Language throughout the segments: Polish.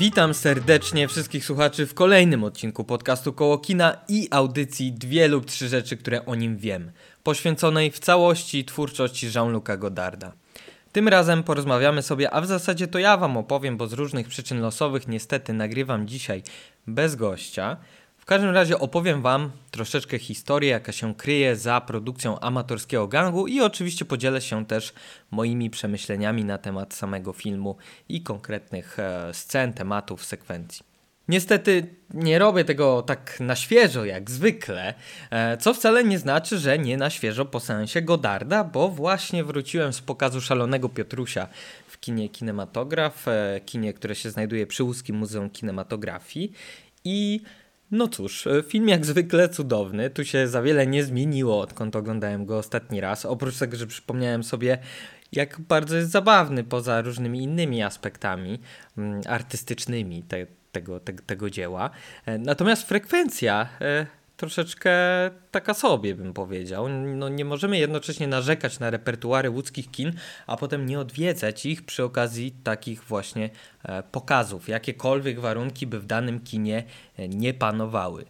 Witam serdecznie wszystkich słuchaczy w kolejnym odcinku podcastu Koło Kina i audycji Dwie lub Trzy Rzeczy, które o nim wiem, poświęconej w całości twórczości Jean-Luc'a Godarda. Tym razem porozmawiamy sobie, a w zasadzie to ja wam opowiem, bo z różnych przyczyn losowych niestety nagrywam dzisiaj bez gościa. W każdym razie opowiem wam troszeczkę historię, jaka się kryje za produkcją amatorskiego gangu i oczywiście podzielę się też moimi przemyśleniami na temat samego filmu i konkretnych e, scen, tematów, sekwencji. Niestety nie robię tego tak na świeżo jak zwykle, e, co wcale nie znaczy, że nie na świeżo po sensie Godarda, bo właśnie wróciłem z pokazu Szalonego Piotrusia w kinie Kinematograf, e, kinie, które się znajduje przy Łódzkim Muzeum Kinematografii i no cóż, e, film jak zwykle cudowny, tu się za wiele nie zmieniło odkąd oglądałem go ostatni raz, oprócz tego, że przypomniałem sobie jak bardzo jest zabawny poza różnymi innymi aspektami mm, artystycznymi te, tego, te, tego dzieła. E, natomiast frekwencja e, troszeczkę taka sobie bym powiedział. No nie możemy jednocześnie narzekać na repertuary łódzkich kin, a potem nie odwiedzać ich przy okazji takich właśnie e, pokazów, jakiekolwiek warunki by w danym kinie nie panowały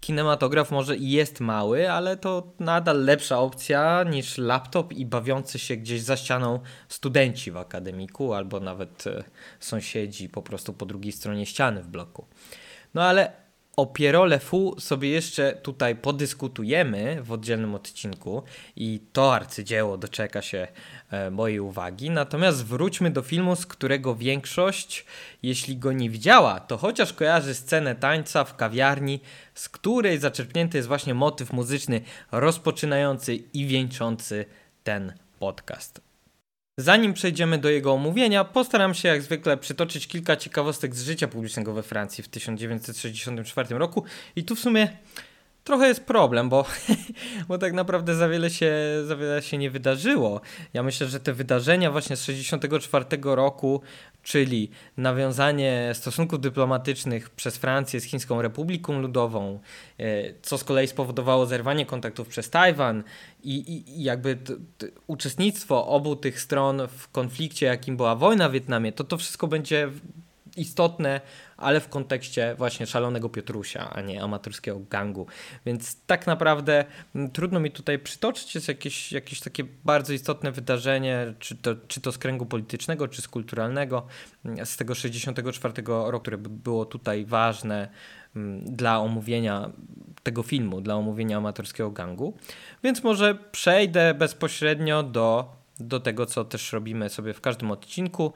kinematograf może i jest mały, ale to nadal lepsza opcja niż laptop i bawiący się gdzieś za ścianą studenci w akademiku albo nawet e, sąsiedzi po prostu po drugiej stronie ściany w bloku. No ale o Pierole Fu sobie jeszcze tutaj podyskutujemy w oddzielnym odcinku i to arcydzieło doczeka się e, mojej uwagi. Natomiast wróćmy do filmu, z którego większość, jeśli go nie widziała, to chociaż kojarzy scenę tańca w kawiarni, z której zaczerpnięty jest właśnie motyw muzyczny rozpoczynający i wieńczący ten podcast. Zanim przejdziemy do jego omówienia, postaram się jak zwykle przytoczyć kilka ciekawostek z życia publicznego we Francji w 1964 roku. I tu w sumie trochę jest problem, bo, bo tak naprawdę za wiele, się, za wiele się nie wydarzyło. Ja myślę, że te wydarzenia właśnie z 1964 roku, czyli nawiązanie stosunków dyplomatycznych przez Francję z Chińską Republiką Ludową, e, co z kolei spowodowało zerwanie kontaktów przez Tajwan i, i jakby t, t, uczestnictwo obu tych stron w konflikcie, jakim była wojna w Wietnamie, to to wszystko będzie istotne, ale w kontekście właśnie szalonego Piotrusia, a nie amatorskiego gangu. Więc tak naprawdę trudno mi tutaj przytoczyć jakieś, jakieś takie bardzo istotne wydarzenie, czy to, czy to z kręgu politycznego, czy z kulturalnego, z tego 64 roku, które było tutaj ważne dla omówienia tego filmu, dla omówienia amatorskiego gangu. Więc może przejdę bezpośrednio do do tego, co też robimy sobie w każdym odcinku,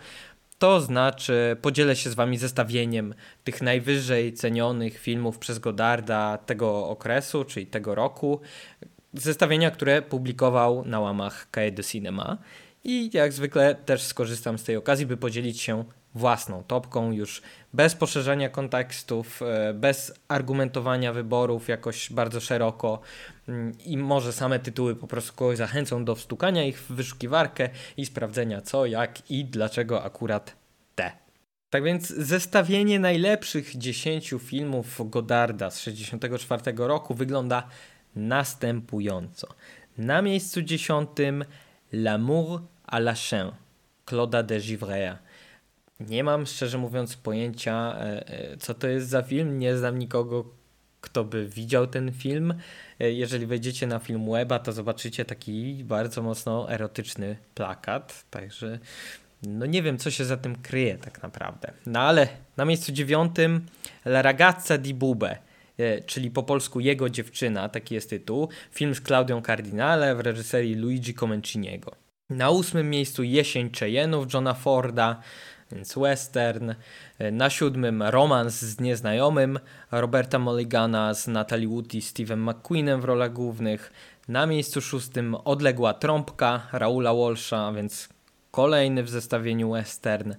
to znaczy, podzielę się z Wami zestawieniem tych najwyżej cenionych filmów przez Godarda tego okresu, czyli tego roku. Zestawienia, które publikował na łamach Cahiers de Cinema. I jak zwykle też skorzystam z tej okazji, by podzielić się własną topką, już bez poszerzania kontekstów, e, bez argumentowania wyborów jakoś bardzo szeroko mm, i może same tytuły po prostu kogoś zachęcą do wstukania ich w wyszukiwarkę i sprawdzenia co, jak i dlaczego akurat te. Tak więc zestawienie najlepszych 10 filmów Godarda z 1964 roku wygląda następująco. Na miejscu dziesiątym L'amour à la chaîne Claude'a de Givrea nie mam szczerze mówiąc pojęcia, e, e, co to jest za film. Nie znam nikogo, kto by widział ten film. E, jeżeli wejdziecie na film Weba, to zobaczycie taki bardzo mocno erotyczny plakat. Także no nie wiem, co się za tym kryje tak naprawdę. No ale na miejscu dziewiątym La ragazza di Bube, czyli po polsku Jego dziewczyna, taki jest tytuł. Film z Claudią Cardinale w reżyserii Luigi Comenciniego. Na ósmym miejscu Jesień Cheyenne'ów Johna Forda, więc western. Na siódmym romans z nieznajomym Roberta Mulligana z Natalie Wood i Steven McQueenem w rolach głównych. Na miejscu szóstym Odległa trąbka Raula Walsha, więc kolejny w zestawieniu western.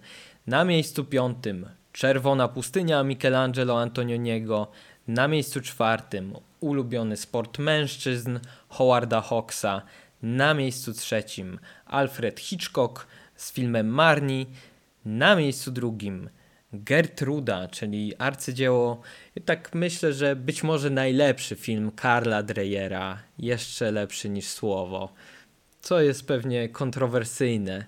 Na miejscu piątym Czerwona pustynia Michelangelo Antonioniego. Na miejscu czwartym Ulubiony sport mężczyzn Howarda Hawksa. Na miejscu trzecim Alfred Hitchcock z filmem Marni. Na miejscu drugim Gertruda, czyli arcydzieło, tak myślę, że być może najlepszy film Karla Dreyera, jeszcze lepszy niż Słowo, co jest pewnie kontrowersyjne,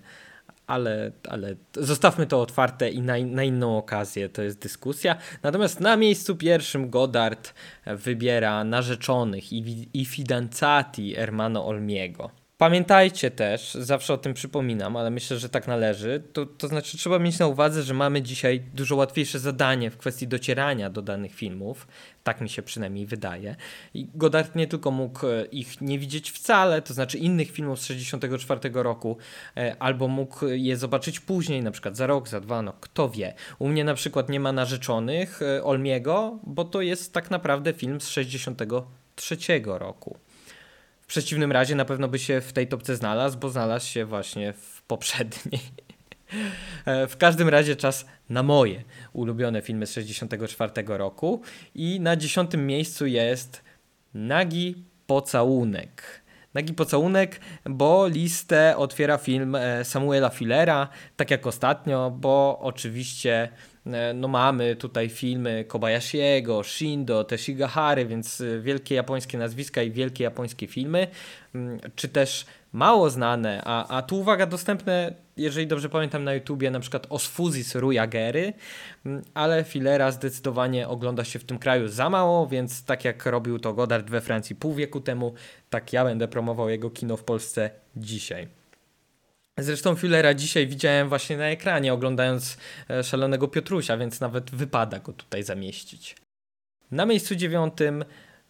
ale, ale zostawmy to otwarte i na, na inną okazję, to jest dyskusja. Natomiast na miejscu pierwszym Godard wybiera narzeczonych i, i fidanzati Ermano Olmiego. Pamiętajcie też, zawsze o tym przypominam, ale myślę, że tak należy. To, to znaczy, trzeba mieć na uwadze, że mamy dzisiaj dużo łatwiejsze zadanie w kwestii docierania do danych filmów. Tak mi się przynajmniej wydaje. I Godard nie tylko mógł e, ich nie widzieć wcale, to znaczy innych filmów z 1964 roku, e, albo mógł je zobaczyć później, na przykład za rok, za dwa, no kto wie. U mnie na przykład nie ma narzeczonych e, Olmiego, bo to jest tak naprawdę film z 1963 roku. W przeciwnym razie na pewno by się w tej topce znalazł, bo znalazł się właśnie w poprzedniej. E, w każdym razie czas na moje ulubione filmy z 1964 roku i na dziesiątym miejscu jest Nagi Pocałunek. Nagi Pocałunek, bo listę otwiera film e, Samuela Fillera, tak jak ostatnio, bo oczywiście no mamy tutaj filmy Kobayashiego, Shindo, Teshigahary, więc e, wielkie japońskie nazwiska i wielkie japońskie filmy, mm, czy też mało znane, a, a tu uwaga, dostępne, jeżeli dobrze pamiętam na YouTubie, na przykład Osfuzis Rujagery, mm, ale Filera zdecydowanie ogląda się w tym kraju za mało, więc tak jak robił to Godard we Francji pół wieku temu, tak ja będę promował jego kino w Polsce dzisiaj. Zresztą Fullera dzisiaj widziałem właśnie na ekranie, oglądając e, szalonego Piotrusia, więc nawet wypada go tutaj zamieścić. Na miejscu dziewiątym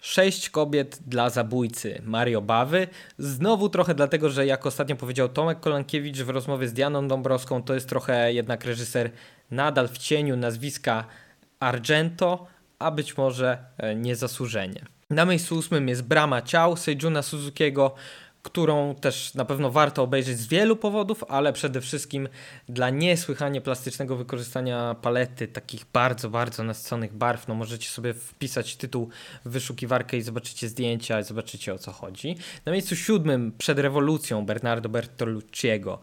Sześć kobiet dla zabójcy Mario Bawy. Znowu trochę dlatego, że jak ostatnio powiedział Tomek Kolankiewicz w rozmowie z Dianą Dąbrowską, to jest trochę jednak reżyser nadal w cieniu nazwiska Argento, a być może e, niezasłużenie. Na miejscu ósmym jest Brama Ciał Seijuna Suzukiego, którą też na pewno warto obejrzeć z wielu powodów, ale przede wszystkim dla niesłychanie plastycznego wykorzystania palety takich bardzo, bardzo nasyconych barw. No możecie sobie wpisać tytuł w wyszukiwarkę i zobaczycie zdjęcia i zobaczycie o co chodzi. Na miejscu siódmym przed rewolucją Bernardo Bertolucciego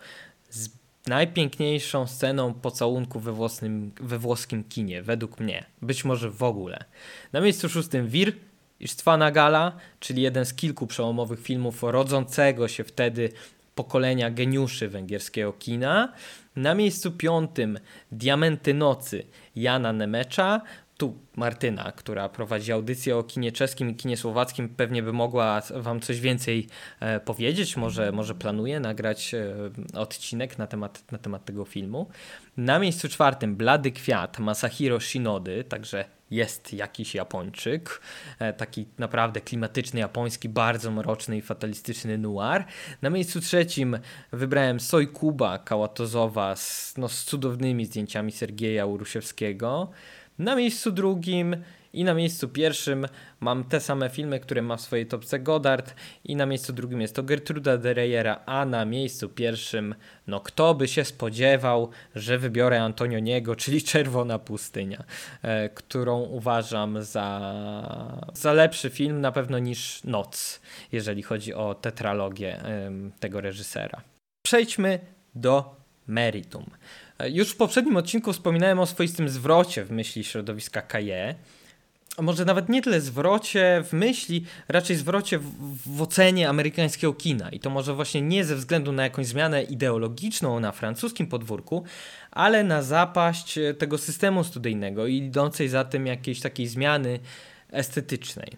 z najpiękniejszą sceną pocałunku we, włosnym, we włoskim kinie, według mnie. Być może w ogóle. Na miejscu szóstym Wir Istwana Gala, czyli jeden z kilku przełomowych filmów rodzącego się wtedy pokolenia geniuszy węgierskiego kina. Na miejscu piątym Diamenty Nocy Jana Nemecza. Tu Martyna, która prowadzi audycję o kinie czeskim i kinie słowackim, pewnie by mogła Wam coś więcej e, powiedzieć. Może, może planuje nagrać e, odcinek na temat, na temat tego filmu. Na miejscu czwartym Blady Kwiat Masahiro Shinody, także jest jakiś Japończyk, e, taki naprawdę klimatyczny japoński, bardzo mroczny i fatalistyczny noir. Na miejscu trzecim wybrałem Soj Kuba Kałatozowa z, no, z cudownymi zdjęciami Sergieja Urusiewskiego. Na miejscu drugim i na miejscu pierwszym mam te same filmy, które ma w swojej topce Godard i na miejscu drugim jest to Gertruda de Reyera, a na miejscu pierwszym, no kto by się spodziewał, że wybiorę Antonioniego, czyli Czerwona Pustynia, e, którą uważam za, za lepszy film na pewno niż Noc, jeżeli chodzi o tetralogię e, tego reżysera. Przejdźmy do meritum. E, już w poprzednim odcinku wspominałem o swoistym zwrocie w myśli środowiska Kaje, może nawet nie tyle zwrocie w myśli, raczej zwrocie w, w, ocenie amerykańskiego kina. I to może właśnie nie ze względu na jakąś zmianę ideologiczną na francuskim podwórku, ale na zapaść tego systemu studyjnego i idącej za tym jakiejś takiej zmiany estetycznej.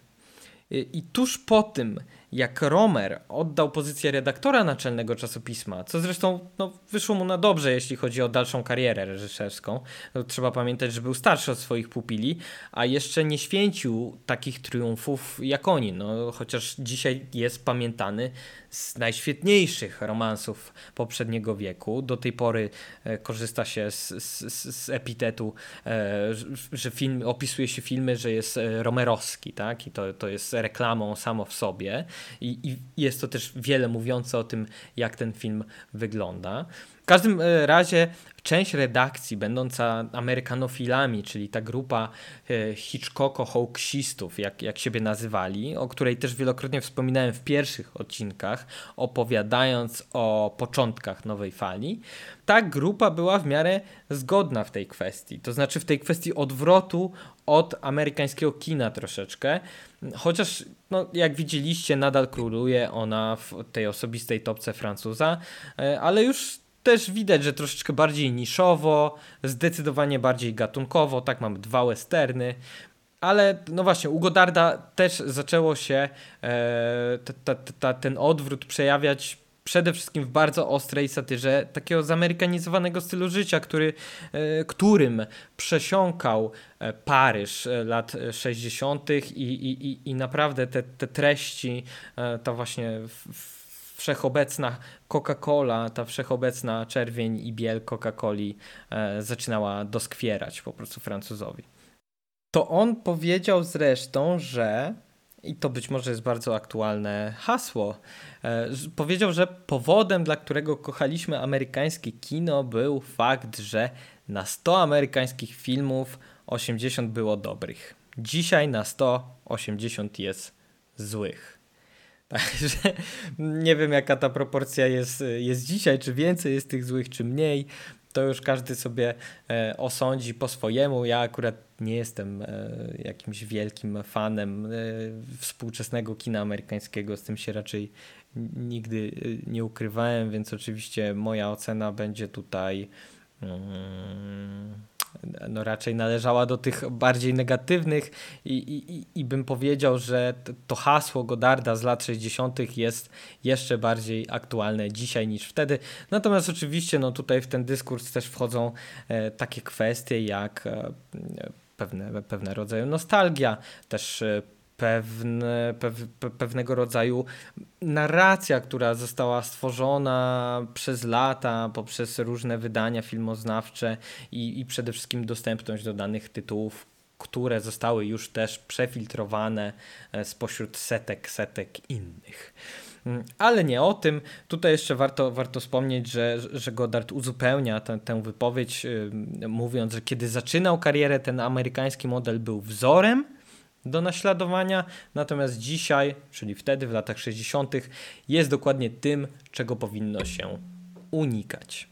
I tuż po tym, jak Romer oddał pozycję redaktora naczelnego czasopisma, co zresztą no, wyszło mu na dobrze, jeśli chodzi o dalszą karierę reżyserską. No, trzeba pamiętać, że był starszy od swoich pupili, a jeszcze nie święcił takich triumfów jak oni. No, chociaż dzisiaj jest pamiętany z najświetniejszych romansów poprzedniego wieku. Do tej pory e, korzysta się z, z, z epitetu, e, że film, opisuje się filmy, że jest e, romerowski, tak? I to, to jest reklamą samo w sobie. I, I jest to też wiele mówiące o tym, jak ten film wygląda. W każdym razie część redakcji, będąca amerykanofilami, czyli ta grupa e, Hitchcocko-hoaxistów, jak, jak siebie nazywali, o której też wielokrotnie wspominałem w pierwszych odcinkach, opowiadając o początkach nowej fali, ta grupa była w miarę zgodna w tej kwestii. To znaczy w tej kwestii odwrotu od amerykańskiego kina troszeczkę, chociaż no, jak widzieliście nadal króluje ona w tej osobistej topce Francuza, e, ale już też widać, że troszeczkę bardziej niszowo, zdecydowanie bardziej gatunkowo, tak mamy dwa westerny, ale no właśnie, u Godarda też zaczęło się e, ta, ta, ta, ten odwrót przejawiać przede wszystkim w bardzo ostrej satyrze takiego zamerykanizowanego stylu życia, który, e, którym przesiąkał e, Paryż e, lat 60. I, i, i naprawdę te, te treści, ta właśnie wszechobecna Coca-Cola, ta wszechobecna czerwień i biel Coca-Coli zaczynała doskwierać po prostu Francuzowi. To on powiedział zresztą, że i to być może jest bardzo aktualne hasło. E, powiedział, że powodem, dla którego kochaliśmy amerykańskie kino, był fakt, że na 100 amerykańskich filmów 80 było dobrych. Dzisiaj na 100 80 jest złych. Także nie wiem, jaka ta proporcja jest, jest dzisiaj, czy więcej jest tych złych, czy mniej to już każdy sobie e, osądzi po swojemu. Ja akurat nie jestem e, jakimś wielkim fanem e, współczesnego kina amerykańskiego, z tym się raczej nigdy nie ukrywałem, więc oczywiście moja ocena będzie tutaj. Mm, no raczej należała do tych bardziej negatywnych i, i, i bym powiedział, że to hasło Godarda z lat 60. jest jeszcze bardziej aktualne dzisiaj niż wtedy. Natomiast oczywiście no tutaj w ten dyskurs też wchodzą e, takie kwestie jak e, pewne, pewne rodzaje nostalgia, też e, pewne, pew, pewnego rodzaju narracja, która została stworzona przez lata poprzez różne wydania filmoznawcze i, i przede wszystkim dostępność do danych tytułów, które zostały już też przefiltrowane e, spośród setek, setek innych. Mm, ale nie o tym. Tutaj jeszcze warto, warto wspomnieć, że, że Goddard uzupełnia tę, tę wypowiedź, mówiąc, że kiedy zaczynał karierę, ten amerykański model był wzorem do naśladowania, natomiast dzisiaj, czyli wtedy w latach 60., jest dokładnie tym, czego powinno się unikać.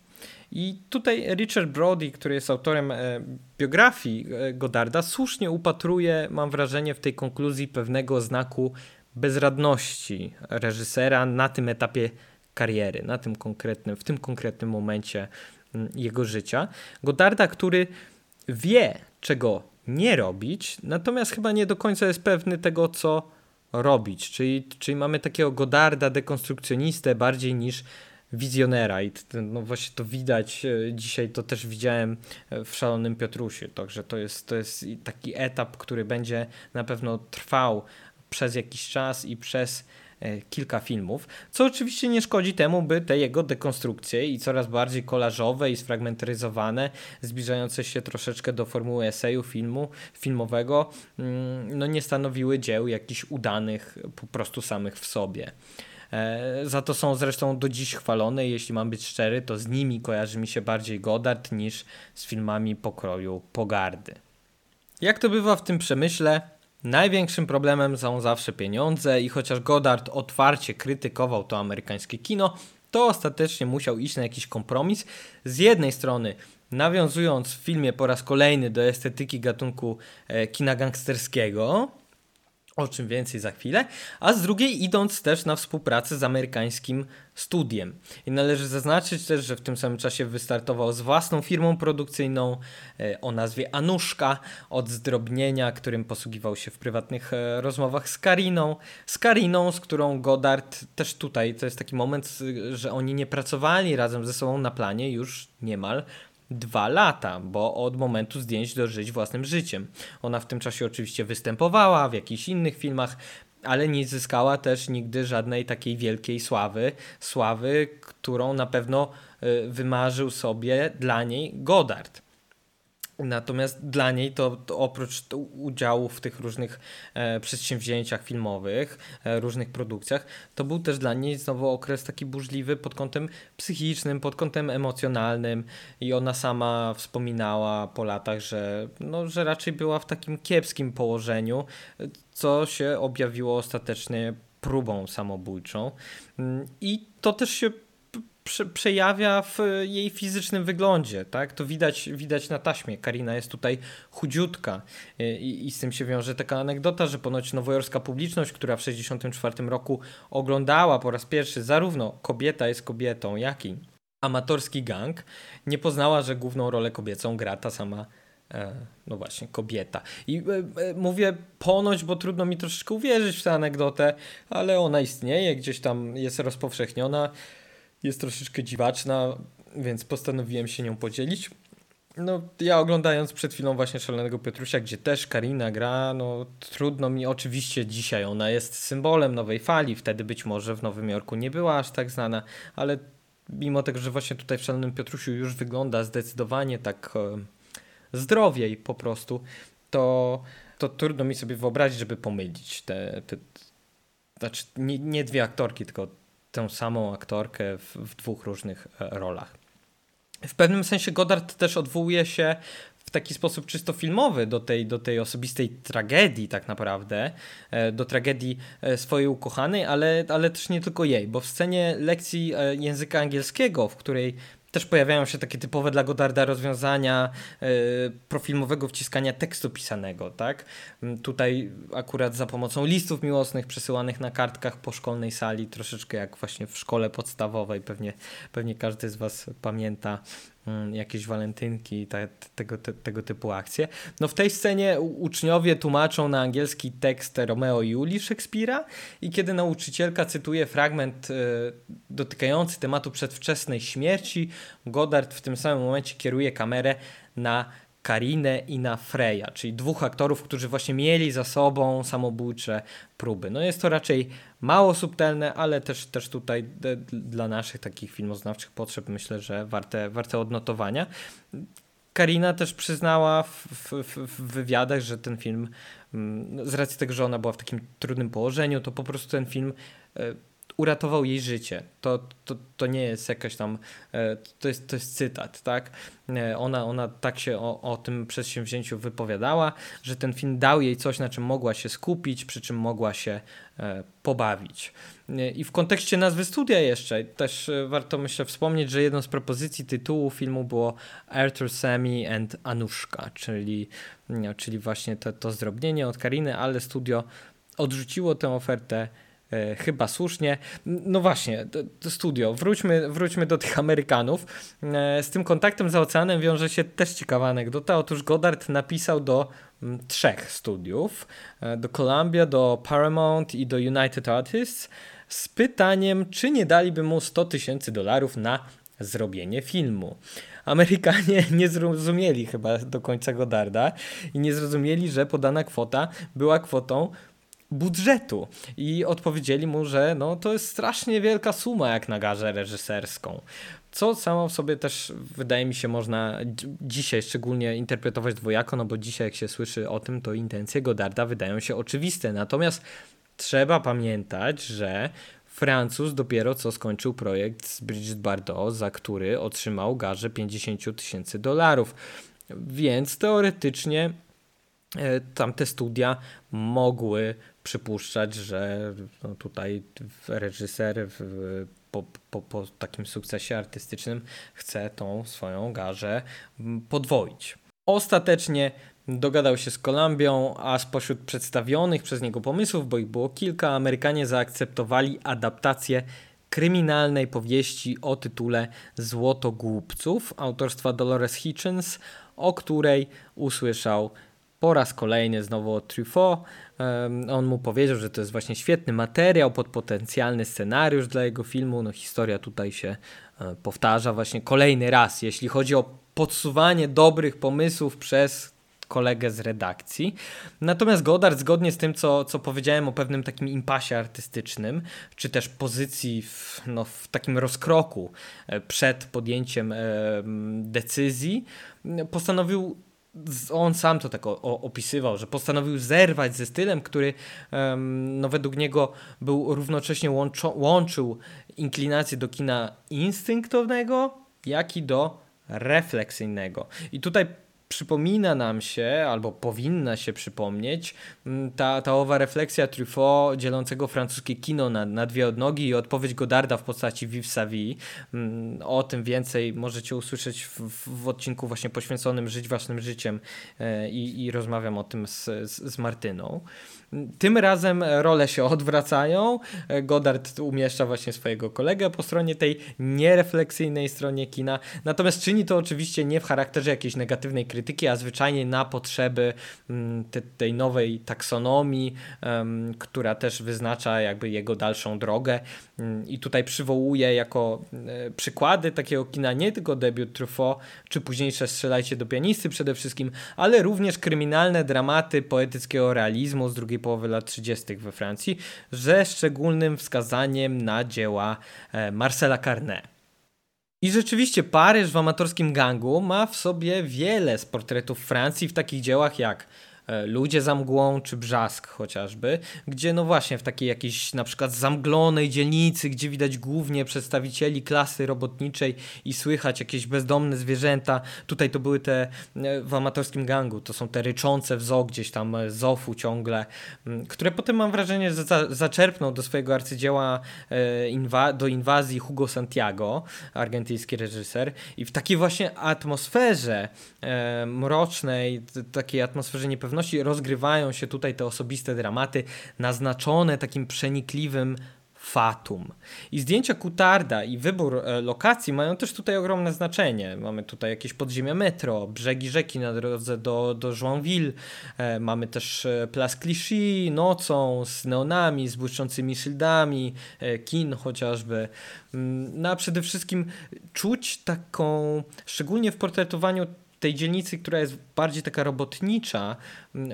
I tutaj Richard Brody, który jest autorem e, biografii e, Godarda, słusznie upatruje, mam wrażenie, w tej konkluzji pewnego znaku bezradności reżysera na tym etapie kariery, na tym konkretnym, w tym konkretnym momencie mm, jego życia. Godarda, który wie, czego nie robić, natomiast chyba nie do końca jest pewny tego, co robić. Czyli, czyli mamy takiego Godarda dekonstrukcjonistę bardziej niż wizjonera i no właśnie to widać e, dzisiaj, to też widziałem e, w Szalonym Piotrusie, także to jest, to jest taki etap, który będzie na pewno trwał przez jakiś czas i przez kilka filmów, co oczywiście nie szkodzi temu, by te jego dekonstrukcje i coraz bardziej kolażowe i sfragmentaryzowane, zbliżające się troszeczkę do formuły eseju filmu, filmowego, mm, no nie stanowiły dzieł jakichś udanych po prostu samych w sobie. E, za to są zresztą do dziś chwalone. Jeśli mam być szczery, to z nimi kojarzy mi się bardziej Godard niż z filmami pokroju Pogardy. Jak to bywa w tym przemyśle, Największym problemem są zawsze pieniądze i chociaż Goddard otwarcie krytykował to amerykańskie kino, to ostatecznie musiał iść na jakiś kompromis. Z jednej strony nawiązując w filmie po raz kolejny do estetyki gatunku e, kina gangsterskiego, o czym więcej za chwilę, a z drugiej idąc też na współpracę z amerykańskim studiem. I należy zaznaczyć też, że w tym samym czasie wystartował z własną firmą produkcyjną e, o nazwie Anuszka od zdrobnienia, którym posługiwał się w prywatnych e, rozmowach z Kariną. Z Kariną, z którą Godard też tutaj, to jest taki moment, że oni nie pracowali razem ze sobą na planie już niemal dwa lata, bo od momentu zdjęć do żyć własnym życiem. Ona w tym czasie oczywiście występowała w jakichś innych filmach, ale nie zyskała też nigdy żadnej takiej wielkiej sławy, sławy, którą na pewno y, wymarzył sobie dla niej Godard. Natomiast dla niej to, to oprócz udziału w tych różnych e, przedsięwzięciach filmowych, e, różnych produkcjach, to był też dla niej znowu okres taki burzliwy pod kątem psychicznym, pod kątem emocjonalnym i ona sama wspominała po latach, że, no, że raczej była w takim kiepskim położeniu, co się objawiło ostatecznie próbą samobójczą. Mm, I to też się prze, przejawia w jej fizycznym wyglądzie, tak? To widać, widać na taśmie. Karina jest tutaj chudziutka I, i z tym się wiąże taka anegdota, że ponoć nowojorska publiczność, która w 1964 roku oglądała po raz pierwszy zarówno Kobieta jest kobietą, jak i amatorski gang, nie poznała, że główną rolę kobiecą gra ta sama e, no właśnie, kobieta. I e, e, mówię ponoć, bo trudno mi troszeczkę uwierzyć w tę anegdotę, ale ona istnieje, gdzieś tam jest rozpowszechniona, jest troszeczkę dziwaczna, więc postanowiłem się nią podzielić. No, ja oglądając przed chwilą właśnie Szalonego Piotrusia, gdzie też Karina gra, no trudno mi, oczywiście dzisiaj ona jest symbolem nowej fali, wtedy być może w Nowym Jorku nie była aż tak znana, ale mimo tego, że właśnie tutaj w Szalonym Piotrusiu już wygląda zdecydowanie tak e, zdrowiej po prostu, to, to trudno mi sobie wyobrazić, żeby pomylić te, te znaczy nie, nie dwie aktorki, tylko tę samą aktorkę w, w dwóch różnych e, rolach. W pewnym sensie Goddard też odwołuje się w taki sposób czysto filmowy do tej, do tej osobistej tragedii tak naprawdę, e, do tragedii e, swojej ukochanej, ale, ale też nie tylko jej, bo w scenie lekcji języka angielskiego, w której też pojawiają się takie typowe dla Godarda rozwiązania yy, profilmowego wciskania tekstu pisanego, tak? Mm, tutaj akurat za pomocą listów miłosnych przesyłanych na kartkach po szkolnej sali, troszeczkę jak właśnie w szkole podstawowej, pewnie, pewnie każdy z Was pamięta jakieś walentynki, te, tego, te, tego typu akcje. No w tej scenie uczniowie tłumaczą na angielski tekst Romeo i Julii Szekspira i kiedy nauczycielka cytuje fragment y, dotykający tematu przedwczesnej śmierci, Godard w tym samym momencie kieruje kamerę na Karinę i na Freya, czyli dwóch aktorów, którzy właśnie mieli za sobą samobójcze próby. No jest to raczej mało subtelne, ale też, też tutaj dla naszych takich filmoznawczych potrzeb myślę, że warte, warte odnotowania. Karina też przyznała w, w, w, wywiadach, że ten film, mm, z racji tego, że ona była w takim trudnym położeniu, to po prostu ten film e, uratował jej życie. To, to, to nie jest jakaś tam, e, to jest, to jest cytat, tak? E, ona, ona tak się o, o tym przedsięwzięciu wypowiadała, że ten film dał jej coś, na czym mogła się skupić, przy czym mogła się e, pobawić. I w kontekście nazwy studia jeszcze też warto myślę wspomnieć, że jedną z propozycji tytułu filmu było Arthur Sammy and Anushka, czyli, czyli właśnie to, to zdrobnienie od Kariny, ale studio odrzuciło tę ofertę chyba słusznie. No właśnie, studio. Wróćmy, wróćmy do tych Amerykanów. E, z tym kontaktem za oceanem wiąże się też ciekawa anegdota. Otóż Goddard napisał do trzech studiów. E, do Columbia, do Paramount i do United Artists z pytaniem, czy nie daliby mu 100 tysięcy dolarów na zrobienie filmu. Amerykanie nie zrozumieli chyba do końca Godarda i nie zrozumieli, że podana kwota była kwotą budżetu i odpowiedzieli mu, że no, to jest strasznie wielka suma jak na garzę reżyserską. Co samo w sobie też wydaje mi się można dzisiaj szczególnie interpretować dwojako, no bo dzisiaj jak się słyszy o tym, to intencje Godarda wydają się oczywiste. Natomiast trzeba pamiętać, że Francuz dopiero co skończył projekt z Brigitte Bardot, za który otrzymał garze 50 tysięcy dolarów. Więc teoretycznie tamte studia mogły przypuszczać, że no tutaj reżyser w, po, po, po takim sukcesie artystycznym chce tą swoją garzę podwoić. Ostatecznie dogadał się z Kolumbią, a spośród przedstawionych przez niego pomysłów, bo ich było kilka, Amerykanie zaakceptowali adaptację kryminalnej powieści o tytule Złoto Głupców autorstwa Dolores Hitchens, o której usłyszał po raz kolejny znowu od Truffaut. On mu powiedział, że to jest właśnie świetny materiał pod potencjalny scenariusz dla jego filmu. No historia tutaj się e, powtarza właśnie kolejny raz, jeśli chodzi o podsuwanie dobrych pomysłów przez kolegę z redakcji. Natomiast Godard, zgodnie z tym, co, co powiedziałem o pewnym takim impasie artystycznym, czy też pozycji w, no, w takim rozkroku e, przed podjęciem decyzji, postanowił on sam to tak opisywał, że postanowił zerwać ze stylem, który no, według niego był równocześnie łączo, łączył inklinację do kina instynktownego, jak i do refleksyjnego. I tutaj przypomina nam się, albo powinna się przypomnieć, mm, ta, ta owa refleksja Truffaut dzielącego francuskie kino na, na dwie odnogi i odpowiedź Godarda w postaci Vive vie. Mm, o tym więcej możecie usłyszeć w, w odcinku właśnie poświęconym Żyć Własnym Życiem e, i, i rozmawiam o tym z, z, z Martyną. Tym razem role się odwracają. Godard umieszcza właśnie swojego kolegę po stronie tej nierefleksyjnej stronie kina. Natomiast czyni to oczywiście nie w charakterze jakiejś negatywnej krytyki, a zwyczajnie na potrzeby mm, te, tej nowej taksonomii, um, która też wyznacza jakby jego dalszą drogę. Um, I tutaj przywołuje jako e, przykłady takiego kina nie tylko debiut Truffaut, czy późniejsze Strzelajcie do pianisty przede wszystkim, ale również kryminalne dramaty poetyckiego realizmu z drugiej połowy lat 30. we Francji, ze szczególnym wskazaniem na dzieła e, Marcela Carnet. I rzeczywiście Paryż w amatorskim gangu ma w sobie wiele z portretów Francji w takich dziełach jak ludzie za mgłą czy Brzask chociażby, gdzie no właśnie w takiej jakiejś na przykład zamglonej dzielnicy, gdzie widać głównie przedstawicieli klasy robotniczej i słychać jakieś bezdomne zwierzęta. Tutaj to były te e, w amatorskim gangu, to są te ryczące w zoo gdzieś tam e, zofu ciągle, które potem mam wrażenie, że za, zaczerpnął do swojego arcydzieła inwa do inwazji Hugo Santiago, argentyński reżyser i w takiej właśnie atmosferze mrocznej, takiej atmosferze niepewności pewności rozgrywają się tutaj te osobiste dramaty, naznaczone takim przenikliwym fatum. I zdjęcia Kutarda i wybór e, lokacji mają też tutaj ogromne znaczenie. Mamy tutaj jakieś podziemia metro, brzegi rzeki na drodze do, do Joinville, e, mamy też e, Place Clichy nocą z neonami, z błyszczącymi szyldami, kin chociażby. Mm, no a przede wszystkim czuć taką, szczególnie w portretowaniu tej dzielnicy, która jest bardziej taka robotnicza,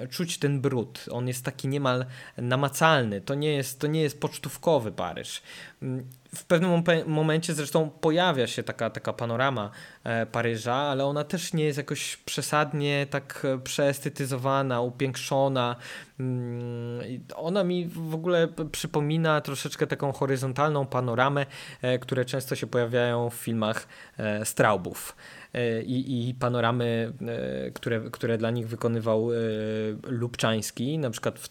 czuć ten brud. On jest taki niemal namacalny. To nie jest, to nie jest pocztówkowy Paryż. W pewnym momencie zresztą pojawia się taka, taka panorama e, Paryża, ale ona też nie jest jakoś przesadnie tak e, przeestetyzowana, upiększona. Ona mi w ogóle przypomina troszeczkę taką horyzontalną panoramę, e, które często się pojawiają w filmach Straubów. E, i, i panoramy, e, które, które dla nich wykonywał e, Lubczański, na przykład w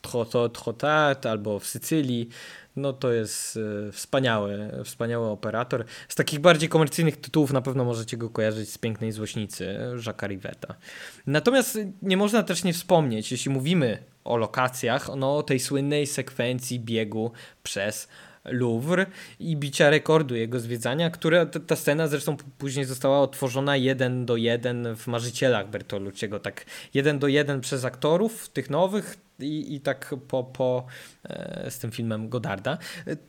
Trotat albo w Sycylii. No to jest wspaniały, wspaniały operator. Z takich bardziej komercyjnych tytułów na pewno możecie go kojarzyć z Pięknej Złośnicy, Jacques'a Rivetta. Natomiast nie można też nie wspomnieć, jeśli mówimy o lokacjach, no o tej słynnej sekwencji biegu przez Louvre i bicia rekordu jego zwiedzania, która ta scena zresztą później została otworzona jeden do jeden w Marzycielach Bertolucciego, tak jeden do jeden przez aktorów tych nowych, i, i tak po, po e, z tym filmem Godarda.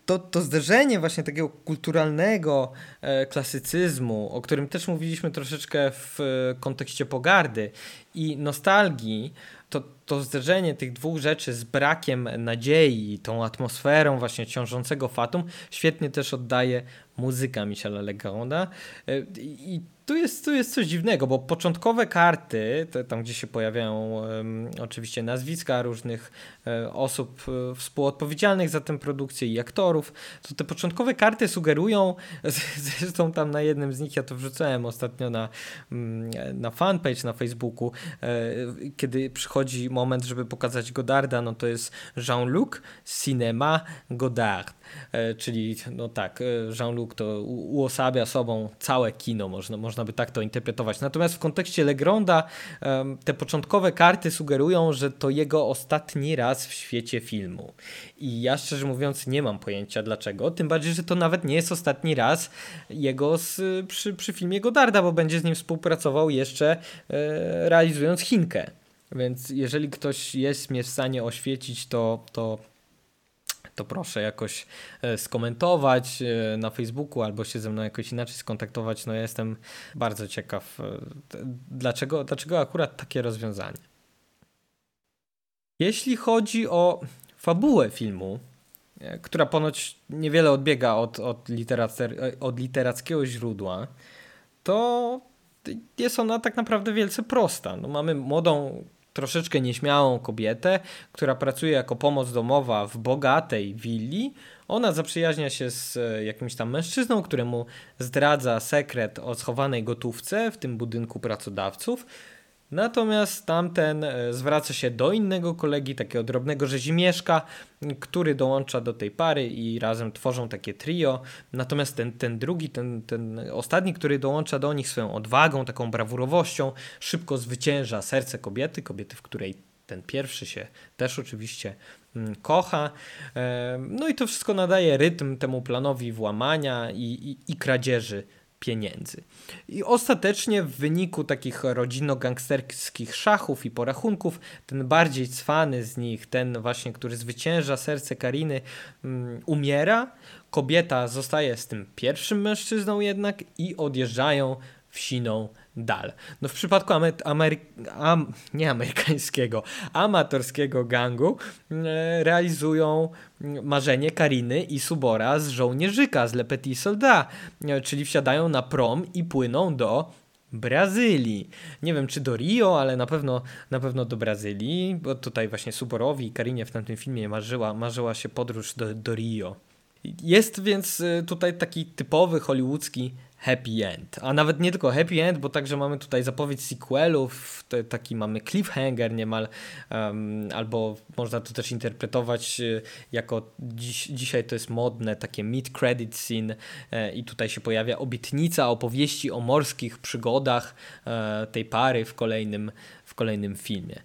To, to zderzenie właśnie takiego kulturalnego e, klasycyzmu, o którym też mówiliśmy troszeczkę w e, kontekście pogardy i nostalgii, to, to zderzenie tych dwóch rzeczy z brakiem nadziei, tą atmosferą właśnie ciążącego fatum, świetnie też oddaje muzyka Michela Legronda. E, I tu jest, tu jest coś dziwnego, bo początkowe karty, te, tam gdzie się pojawiają um, oczywiście nazwiska różnych um, osób um, współodpowiedzialnych za tę produkcję i aktorów, to te początkowe karty sugerują, zresztą tam na jednym z nich ja to wrzucałem ostatnio na, mm, na fanpage na Facebooku, kiedy przychodzi moment, żeby pokazać Godarda, no to jest Jean-Luc Cinema Godard, czyli no tak, Jean-Luc to uosabia sobą całe kino, można, można by tak to interpretować. Natomiast w kontekście Legronda te początkowe karty sugerują, że to jego ostatni raz w świecie filmu. I ja szczerze mówiąc nie mam pojęcia dlaczego, tym bardziej, że to nawet nie jest ostatni raz jego z, przy, przy filmie Godarda, bo będzie z nim współpracował jeszcze e, realizując Chinkę. Więc jeżeli ktoś jest mnie w stanie oświecić, to, to to proszę jakoś e, skomentować e, na Facebooku albo się ze mną jakoś inaczej skontaktować. No ja jestem bardzo ciekaw, e, dlaczego, dlaczego akurat takie rozwiązanie. Jeśli chodzi o fabułę filmu, która ponoć niewiele odbiega od, od, od literackiego źródła, to jest ona tak naprawdę wielce prosta. No, mamy młodą troszeczkę nieśmiałą kobietę, która pracuje jako pomoc domowa w bogatej willi. Ona zaprzyjaźnia się z e, jakimś tam mężczyzną, któremu zdradza sekret o schowanej gotówce w tym budynku pracodawców. Natomiast tamten e, zwraca się do innego kolegi, takiego drobnego rzezimieszka, który dołącza do tej pary i razem tworzą takie trio. Natomiast ten, ten drugi, ten, ten ostatni, który dołącza do nich swoją odwagą, taką brawurowością, szybko zwycięża serce kobiety, kobiety, w której ten pierwszy się też oczywiście mm, kocha. No i to wszystko nadaje rytm temu planowi włamania i, i, i kradzieży pieniędzy. I ostatecznie w wyniku takich rodzinno-gangsterskich szachów i porachunków, ten bardziej cwany z nich, ten właśnie, który zwycięża serce Kariny, um, umiera. Kobieta zostaje z tym pierwszym mężczyzną jednak i odjeżdżają w siną dal. No w przypadku Amery am nie amerykańskiego, amatorskiego gangu e, realizują marzenie Kariny i Subora z żołnierzyka, z Le Petit Soldat, e, czyli wsiadają na prom i płyną do Brazylii. Nie wiem czy do Rio, ale na pewno, na pewno do Brazylii, bo tutaj właśnie Suborowi i Karinie w tamtym filmie marzyła, marzyła się podróż do, do Rio. Jest więc e, tutaj taki typowy hollywoodzki happy end. A nawet nie tylko happy end, bo także mamy tutaj zapowiedź sequelów, taki mamy cliffhanger niemal, um, albo można to też interpretować e, jako dziś, dzisiaj to jest modne, takie mid-credit scene e, i tutaj się pojawia obietnica opowieści o morskich przygodach e, tej pary w kolejnym, w kolejnym filmie.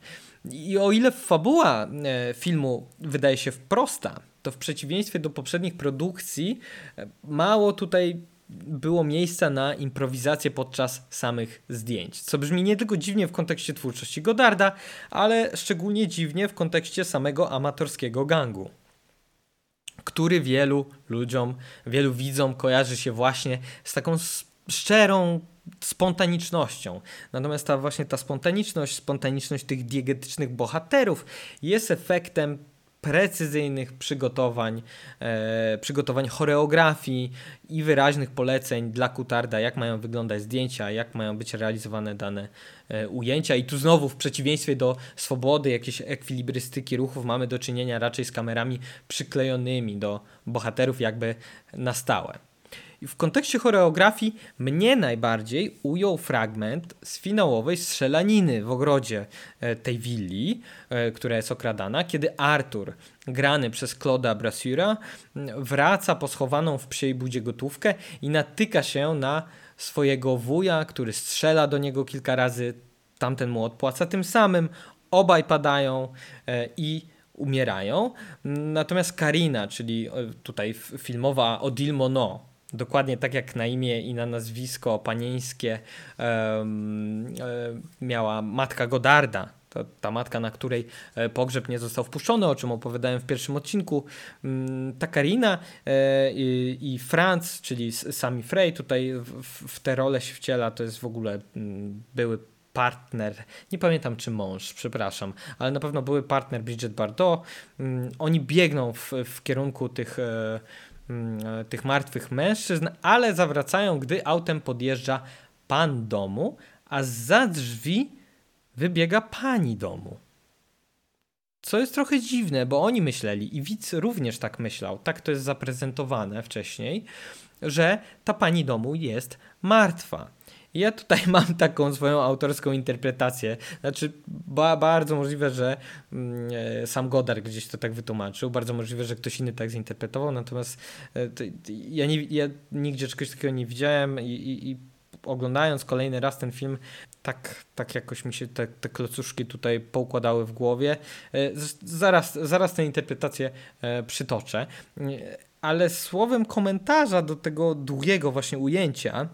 I o ile fabuła e, filmu wydaje się prosta, to w przeciwieństwie do poprzednich produkcji e, mało tutaj było miejsca na improwizację podczas samych zdjęć. Co brzmi nie tylko dziwnie w kontekście twórczości Godarda, ale szczególnie dziwnie w kontekście samego amatorskiego gangu który wielu ludziom, wielu widzom kojarzy się właśnie z taką szczerą spontanicznością. Natomiast ta właśnie ta spontaniczność, spontaniczność tych diegetycznych bohaterów jest efektem precyzyjnych przygotowań, e, przygotowań choreografii i wyraźnych poleceń dla Kutarda, jak mają wyglądać zdjęcia, jak mają być realizowane dane e, ujęcia. I tu znowu w przeciwieństwie do swobody, jakiejś ekwilibrystyki ruchów, mamy do czynienia raczej z kamerami przyklejonymi do bohaterów jakby na stałe. I w kontekście choreografii mnie najbardziej ujął fragment z finałowej strzelaniny w ogrodzie e, tej willi, e, która jest okradana, kiedy Arthur, grany przez Claude'a Brassura, wraca po schowaną w psiej budzie gotówkę i natyka się na swojego wuja, który strzela do niego kilka razy, tamten mu odpłaca tym samym, obaj padają e, i umierają. Natomiast Karina, czyli tutaj filmowa Odile Monod, dokładnie tak jak na imię i na nazwisko panieńskie um, miała matka Godarda, to, ta matka, na której e, pogrzeb nie został wpuszczony, o czym opowiadałem w pierwszym odcinku. Mm, ta Karina e, i, i Franz, czyli Sami Frey, tutaj w, w tę rolę się wciela, to jest w ogóle mm, były partner, nie pamiętam czy mąż, przepraszam, ale na pewno były partner Bridget Bardot. Mm, oni biegną w, w kierunku tych e, tych martwych mężczyzn, ale zawracają, gdy autem podjeżdża pan domu, a za drzwi wybiega pani domu. Co jest trochę dziwne, bo oni myśleli, i widz również tak myślał, tak to jest zaprezentowane wcześniej, że ta pani domu jest martwa. Ja tutaj mam taką swoją autorską interpretację. Znaczy, ba, bardzo możliwe, że mm, e, sam Godard gdzieś to tak wytłumaczył, bardzo możliwe, że ktoś inny tak zinterpretował, natomiast e, to, ja, nie, ja nigdzie czegoś takiego nie widziałem i, i, i oglądając kolejny raz ten film, tak, tak jakoś mi się te, te klocuszki tutaj poukładały w głowie. E, zaraz, zaraz tę interpretację przytoczę. Ale słowem komentarza do tego długiego właśnie ujęcia,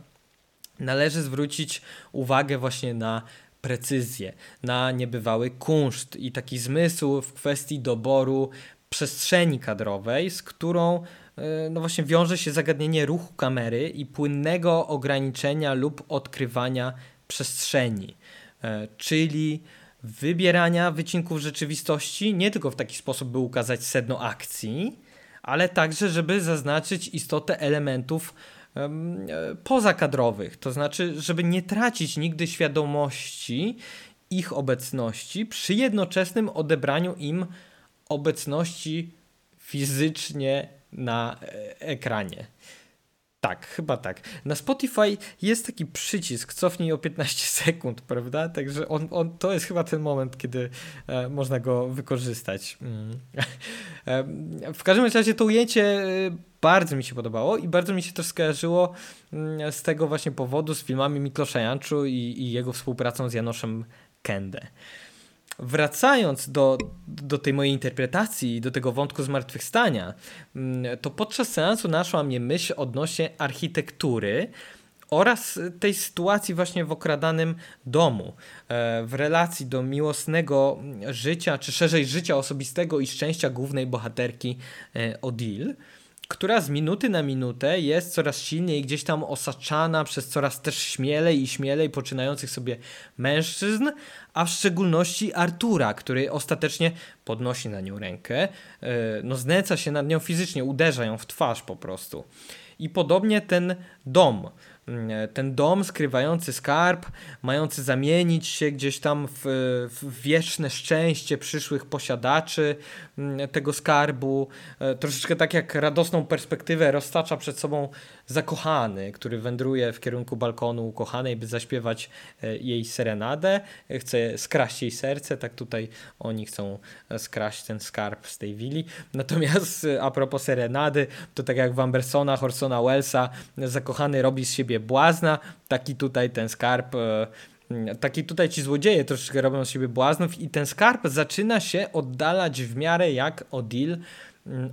należy zwrócić uwagę właśnie na precyzję, na niebywały kunszt i taki zmysł w kwestii doboru przestrzeni kadrowej, z którą e, no właśnie wiąże się zagadnienie ruchu kamery i płynnego ograniczenia lub odkrywania przestrzeni, e, czyli wybierania wycinków rzeczywistości nie tylko w taki sposób, by ukazać sedno akcji, ale także, żeby zaznaczyć istotę elementów pozakadrowych, to znaczy, żeby nie tracić nigdy świadomości ich obecności przy jednoczesnym odebraniu im obecności fizycznie na e, ekranie. Tak, chyba tak. Na Spotify jest taki przycisk, cofnij o 15 sekund, prawda? Także on, on, to jest chyba ten moment, kiedy e, można go wykorzystać. Mm. E, w każdym razie to ujęcie e, bardzo mi się podobało i bardzo mi się też skojarzyło mm, z tego właśnie powodu z filmami Miklosza Janczu i, i jego współpracą z Janoszem Kendę. wracając do, do tej mojej interpretacji, do tego wątku zmartwychwstania, mm, to podczas seansu naszła mnie myśl odnośnie architektury oraz tej sytuacji właśnie w okradanym domu, e, w relacji do miłosnego życia, czy szerzej życia osobistego i szczęścia głównej bohaterki e, Odile która z minuty na minutę jest coraz silniej gdzieś tam osaczana przez coraz też śmielej i śmielej poczynających sobie mężczyzn, a w szczególności Artura, który ostatecznie podnosi na nią rękę, e, no znęca się nad nią fizycznie, uderza ją w twarz po prostu. I podobnie ten dom, ten dom skrywający skarb, mający zamienić się gdzieś tam w, w wieczne szczęście przyszłych posiadaczy mm, tego skarbu. E, troszeczkę tak jak radosną perspektywę roztacza przed sobą zakochany, który wędruje w kierunku balkonu ukochanej, by zaśpiewać e, jej serenadę. Chce skraść jej serce, tak tutaj oni chcą e, skraść ten skarb z tej willi. Natomiast a propos serenady, to tak jak w Ambersona, Horsona Wellsa, zakochany robi z siebie błazna, taki tutaj ten skarb e, taki tutaj ci złodzieje troszeczkę robią z siebie błaznów i ten skarb zaczyna się oddalać w miarę jak Odil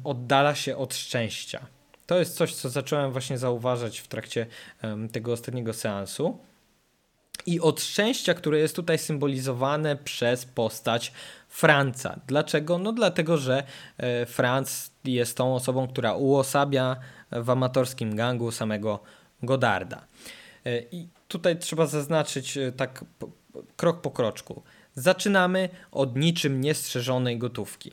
oddala się od szczęścia. To jest coś, co zacząłem właśnie zauważać w trakcie tego ostatniego seansu. I od szczęścia, które jest tutaj symbolizowane przez postać Franca. Dlaczego? No dlatego, że e, Franc jest tą osobą, która uosabia w amatorskim gangu samego Godarda. E, I tutaj trzeba zaznaczyć e, tak krok po kroczku. Zaczynamy od niczym niestrzeżonej gotówki.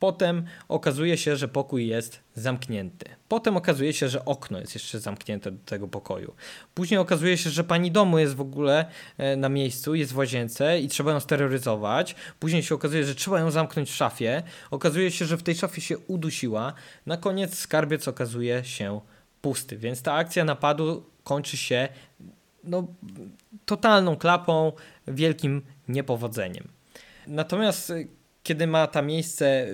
Potem okazuje się, że pokój jest zamknięty. Potem okazuje się, że okno jest jeszcze zamknięte do tego pokoju. Później okazuje się, że pani domu jest w ogóle e, na miejscu, jest w łazience i trzeba ją steroryzować. Później się okazuje, że trzeba ją zamknąć w szafie. Okazuje się, że w tej szafie się udusiła. Na koniec skarbiec okazuje się pusty, więc ta akcja napadu kończy się no, totalną klapą, wielkim niepowodzeniem. Natomiast kiedy ma, ta miejsce,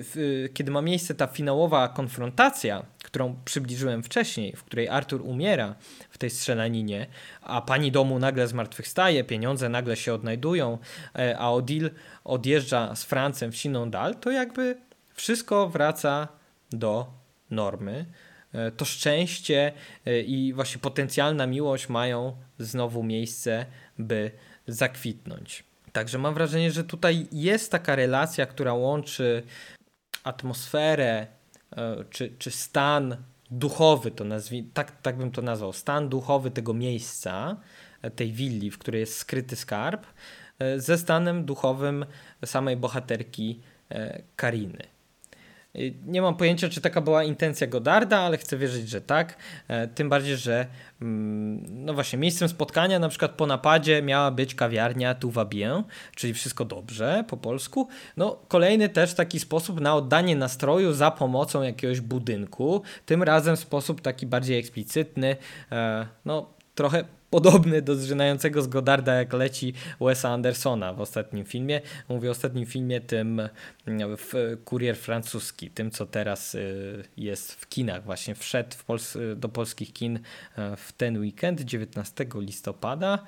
kiedy ma miejsce ta finałowa konfrontacja, którą przybliżyłem wcześniej, w której Artur umiera w tej strzelaninie, a pani domu nagle zmartwychwstaje, pieniądze nagle się odnajdują, e, a Odile odjeżdża z Francem w siną dal, to jakby wszystko wraca do normy. E, to szczęście e, i właśnie potencjalna miłość mają znowu miejsce, by zakwitnąć. Także mam wrażenie, że tutaj jest taka relacja, która łączy atmosferę e, czy, czy stan duchowy, to nazwij, tak, tak bym to nazwał, stan duchowy tego miejsca, e, tej willi, w której jest skryty skarb, e, ze stanem duchowym samej bohaterki Kariny. Nie mam pojęcia, czy taka była intencja Godarda, ale chcę wierzyć, że tak. E, tym bardziej, że mm, no właśnie, miejscem spotkania na przykład po napadzie miała być kawiarnia Tout va bien, czyli wszystko dobrze po polsku. No kolejny też taki sposób na oddanie nastroju za pomocą jakiegoś budynku. Tym razem sposób taki bardziej eksplicytny. E, no trochę podobny do zżynającego z Godarda, jak leci Wesa Andersona w ostatnim filmie. Mówię o ostatnim filmie, tym mm, w Kurier francuski, tym co teraz y, jest w kinach. Właśnie wszedł Pols do polskich kin e, w ten weekend, 19 listopada.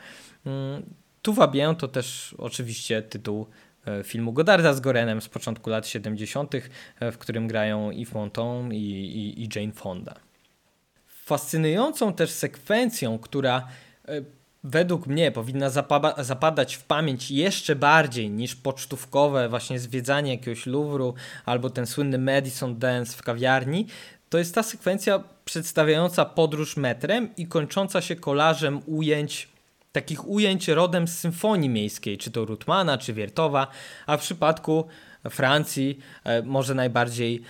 Mm, tu Bien to też oczywiście tytuł e, filmu Godarda z Gorenem z początku lat 70., e, w którym grają Yves Montand i, i, i Jane Fonda. Fascynującą też sekwencją, która według mnie powinna zapada zapadać w pamięć jeszcze bardziej niż pocztówkowe właśnie zwiedzanie jakiegoś Louvru albo ten słynny Madison Dance w kawiarni, to jest ta sekwencja przedstawiająca podróż metrem i kończąca się kolażem ujęć takich ujęć rodem z symfonii miejskiej, czy to Rutmana, czy Wiertowa, a w przypadku Francji, e, może najbardziej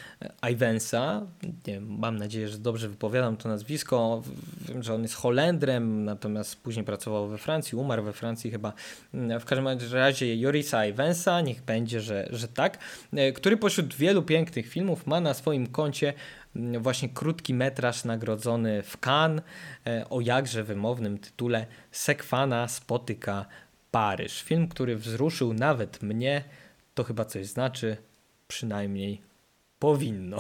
e, Ivensa. Nie, mam nadzieję, że dobrze wypowiadam to nazwisko. Wiem, że on jest Holendrem, natomiast później pracował we Francji, umarł we Francji chyba. Mm, w każdym razie Jorisa Ivensa, niech będzie, że, że tak, e, który pośród wielu pięknych filmów ma na swoim koncie mm, właśnie krótki metraż nagrodzony w Cannes o jakże wymownym tytule Sekwana spotyka Paryż. Film, który wzruszył nawet mnie, to chyba coś znaczy, przynajmniej powinno.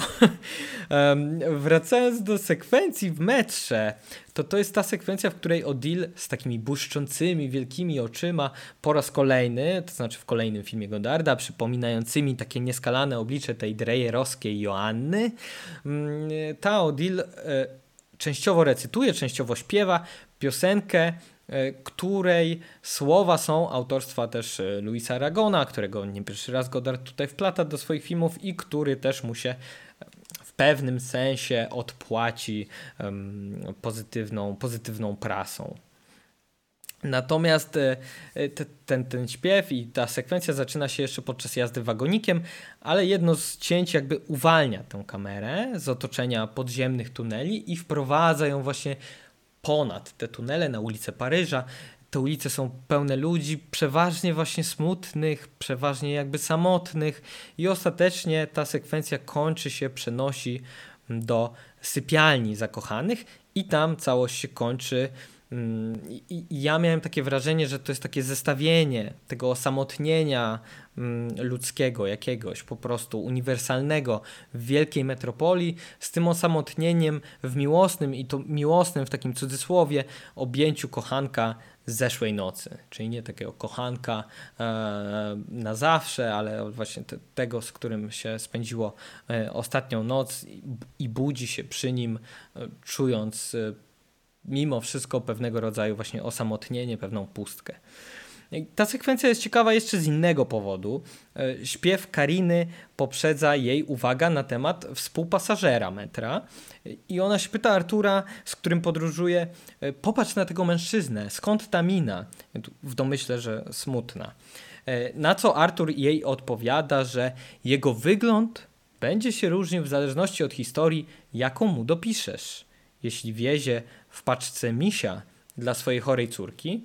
Wracając do sekwencji w metrze, to to jest ta sekwencja, w której Odil z takimi błyszczącymi, wielkimi oczyma po raz kolejny, to znaczy w kolejnym filmie Godarda, przypominającymi takie nieskalane oblicze tej drejerowskiej Joanny, mm, ta Odil e, częściowo recytuje, częściowo śpiewa piosenkę której słowa są autorstwa też e, Luisa Aragona, którego nie pierwszy raz Godard tutaj wplata do swoich filmów i który też mu się e, w pewnym sensie odpłaci pozytywną, pozytywną prasą. Natomiast te, ten, ten śpiew i ta sekwencja zaczyna się jeszcze podczas jazdy wagonikiem, ale jedno z cięć jakby uwalnia tę kamerę z otoczenia podziemnych tuneli i wprowadza ją właśnie ponad te tunele na ulicę Paryża. Te ulice są pełne ludzi, przeważnie właśnie smutnych, przeważnie jakby samotnych, i ostatecznie ta sekwencja kończy się, przenosi do sypialni zakochanych, i tam całość się kończy I, ja miałem takie wrażenie, że to jest takie zestawienie tego osamotnienia mm, ludzkiego, jakiegoś po prostu uniwersalnego w wielkiej metropolii, z tym osamotnieniem w miłosnym i to miłosnym w takim cudzysłowie objęciu kochanka zeszłej nocy. Czyli nie takiego kochanka e, na zawsze, ale właśnie te, tego, z którym się spędziło e, ostatnią noc i, budzi się przy nim, e, czując mimo wszystko pewnego rodzaju właśnie osamotnienie, pewną pustkę. Ta sekwencja jest ciekawa jeszcze z innego powodu. E, śpiew Kariny poprzedza jej uwaga na temat współpasażera metra i ona się pyta Artura, z którym podróżuje, e, popatrz na tego mężczyznę, skąd ta mina? W domyśle, że smutna. E, na co Artur jej odpowiada, że jego wygląd będzie się różnił w zależności od historii, jaką mu dopiszesz. Jeśli wiezie w paczce misia dla swojej chorej córki,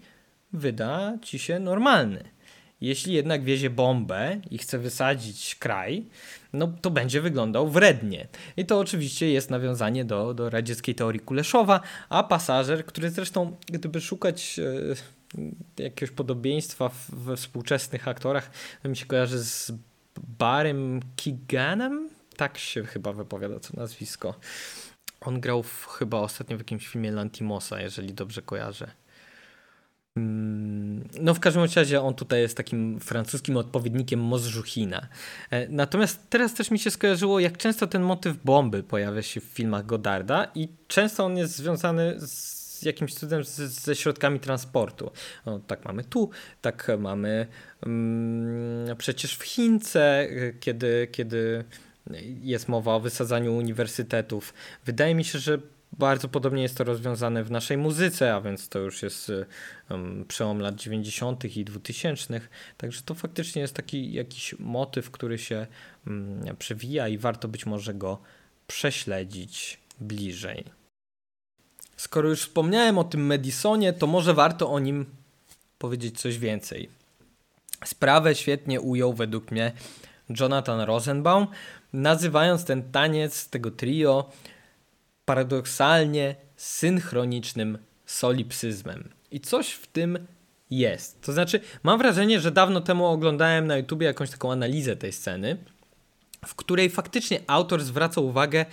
wyda ci się normalny. Jeśli jednak wiezie bombę i chce wysadzić kraj, no to będzie wyglądał wrednie. I to oczywiście jest nawiązanie do, do radzieckiej teorii Kuleszowa, a pasażer, który zresztą, gdyby szukać e, jakiegoś podobieństwa w, we współczesnych aktorach, to mi się kojarzy z Barem Kiganem, tak się chyba wypowiada to nazwisko. On grał w, chyba ostatnio w jakimś filmie Lantimosa, jeżeli dobrze kojarzę. Mm, no w każdym razie on tutaj jest takim francuskim odpowiednikiem Mozżuchina. E, natomiast teraz też mi się skojarzyło, jak często ten motyw bomby pojawia się w filmach Godarda i często on jest związany z jakimś cudem z, ze środkami transportu. No, tak mamy tu, tak mamy um, przecież w Chince, e, kiedy, kiedy jest mowa o wysadzaniu uniwersytetów. Wydaje mi się, że bardzo podobnie jest to rozwiązane w naszej muzyce, a więc to już jest przełom lat 90. i 2000. Także to faktycznie jest taki jakiś motyw, który się um, przewija i warto być może go prześledzić bliżej. Skoro już wspomniałem o tym Madisonie, to może warto o nim powiedzieć coś więcej. Sprawę świetnie ujął według mnie Jonathan Rosenbaum, nazywając ten taniec tego trio paradoksalnie synchronicznym solipsyzmem. I coś w tym jest. To znaczy, mam wrażenie, że dawno temu oglądałem na YouTubie jakąś taką analizę tej sceny, w której faktycznie autor zwraca uwagę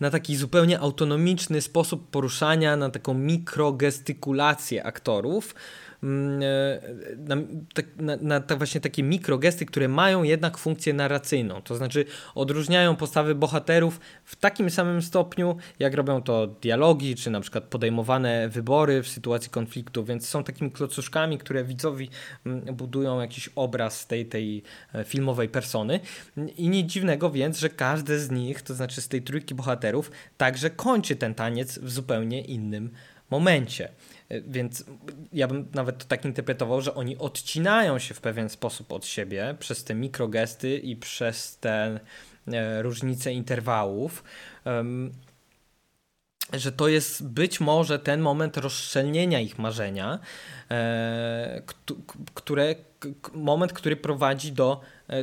na taki zupełnie autonomiczny sposób poruszania, na taką mikrogestykulację aktorów, na, tak, na, na, na właśnie takie mikrogesty, które mają jednak funkcję narracyjną. To znaczy odróżniają postawy bohaterów w takim samym stopniu, jak robią to dialogi, czy na przykład podejmowane wybory w sytuacji konfliktu, więc są takimi klocuszkami, które widzowi mm, budują jakiś obraz tej, tej e, filmowej persony. I nic dziwnego więc, że każdy z nich, to znaczy z tej trójki bohaterów, także kończy ten taniec w zupełnie innym momencie. E, więc ja bym nawet to tak interpretował, że oni odcinają się w pewien sposób od siebie przez te mikrogesty i przez te e, różnice interwałów. Że to jest być może ten moment rozszczelnienia ich marzenia, e, które, moment, który prowadzi do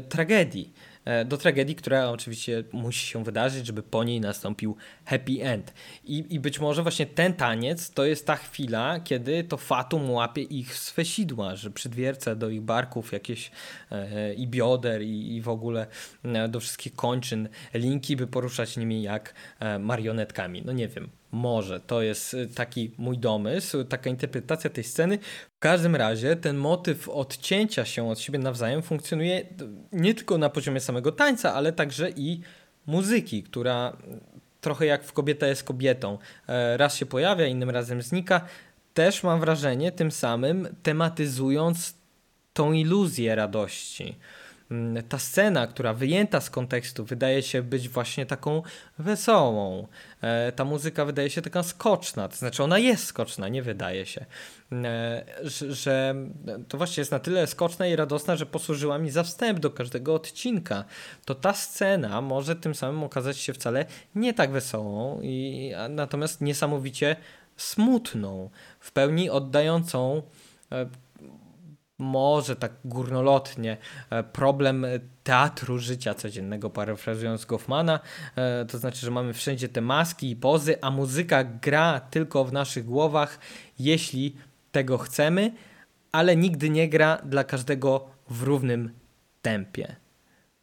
tragedii. E, do tragedii, która oczywiście musi się wydarzyć, żeby po niej nastąpił happy end. I, I być może właśnie ten taniec to jest ta chwila, kiedy to fatum łapie ich z fesidła, że przydwierca do ich barków jakieś e, i bioder i, i w ogóle e, do wszystkich kończyn linki, by poruszać nimi jak e, marionetkami. No nie wiem, może to jest y, taki mój domysł, taka interpretacja tej sceny. W każdym razie ten motyw odcięcia się od siebie nawzajem funkcjonuje nie tylko na poziomie samego tańca, ale także i muzyki, która trochę jak w Kobieta jest kobietą. E, raz się pojawia, innym razem znika. Też mam wrażenie tym samym tematyzując tą iluzję radości. Mm, ta scena, która wyjęta z kontekstu, wydaje się być właśnie taką wesołą. E, ta muzyka wydaje się taka skoczna, to znaczy ona jest skoczna, nie wydaje się. E, że to właśnie jest na tyle skoczna i radosna, że posłużyła mi za wstęp do każdego odcinka. To ta scena może tym samym okazać się wcale nie tak wesołą, i, natomiast niesamowicie smutną, w pełni oddającą e, może tak górnolotnie e, problem teatru życia codziennego, parafrazując Goffmana, e, to znaczy, że mamy wszędzie te maski i pozy, a muzyka gra tylko w naszych głowach, jeśli tego chcemy, ale nigdy nie gra dla każdego w równym tempie.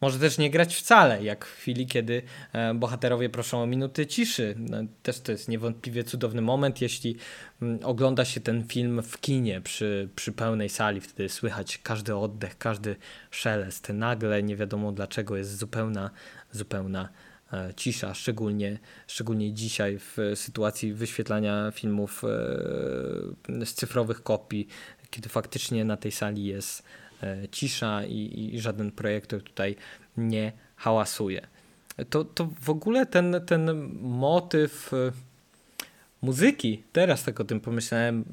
Może też nie grać wcale, jak w chwili, kiedy e, bohaterowie proszą o minuty ciszy. No, też to jest niewątpliwie cudowny moment, jeśli mm, ogląda się ten film w kinie przy, przy pełnej sali. Wtedy słychać każdy oddech, każdy szelest. Nagle nie wiadomo dlaczego jest zupełna, zupełna e, cisza, szczególnie, szczególnie dzisiaj w sytuacji wyświetlania filmów e, z cyfrowych kopii, kiedy faktycznie na tej sali jest cisza i, i żaden projektor tutaj nie hałasuje. To, to w ogóle ten, ten motyw e, muzyki, teraz tak o tym pomyślałem,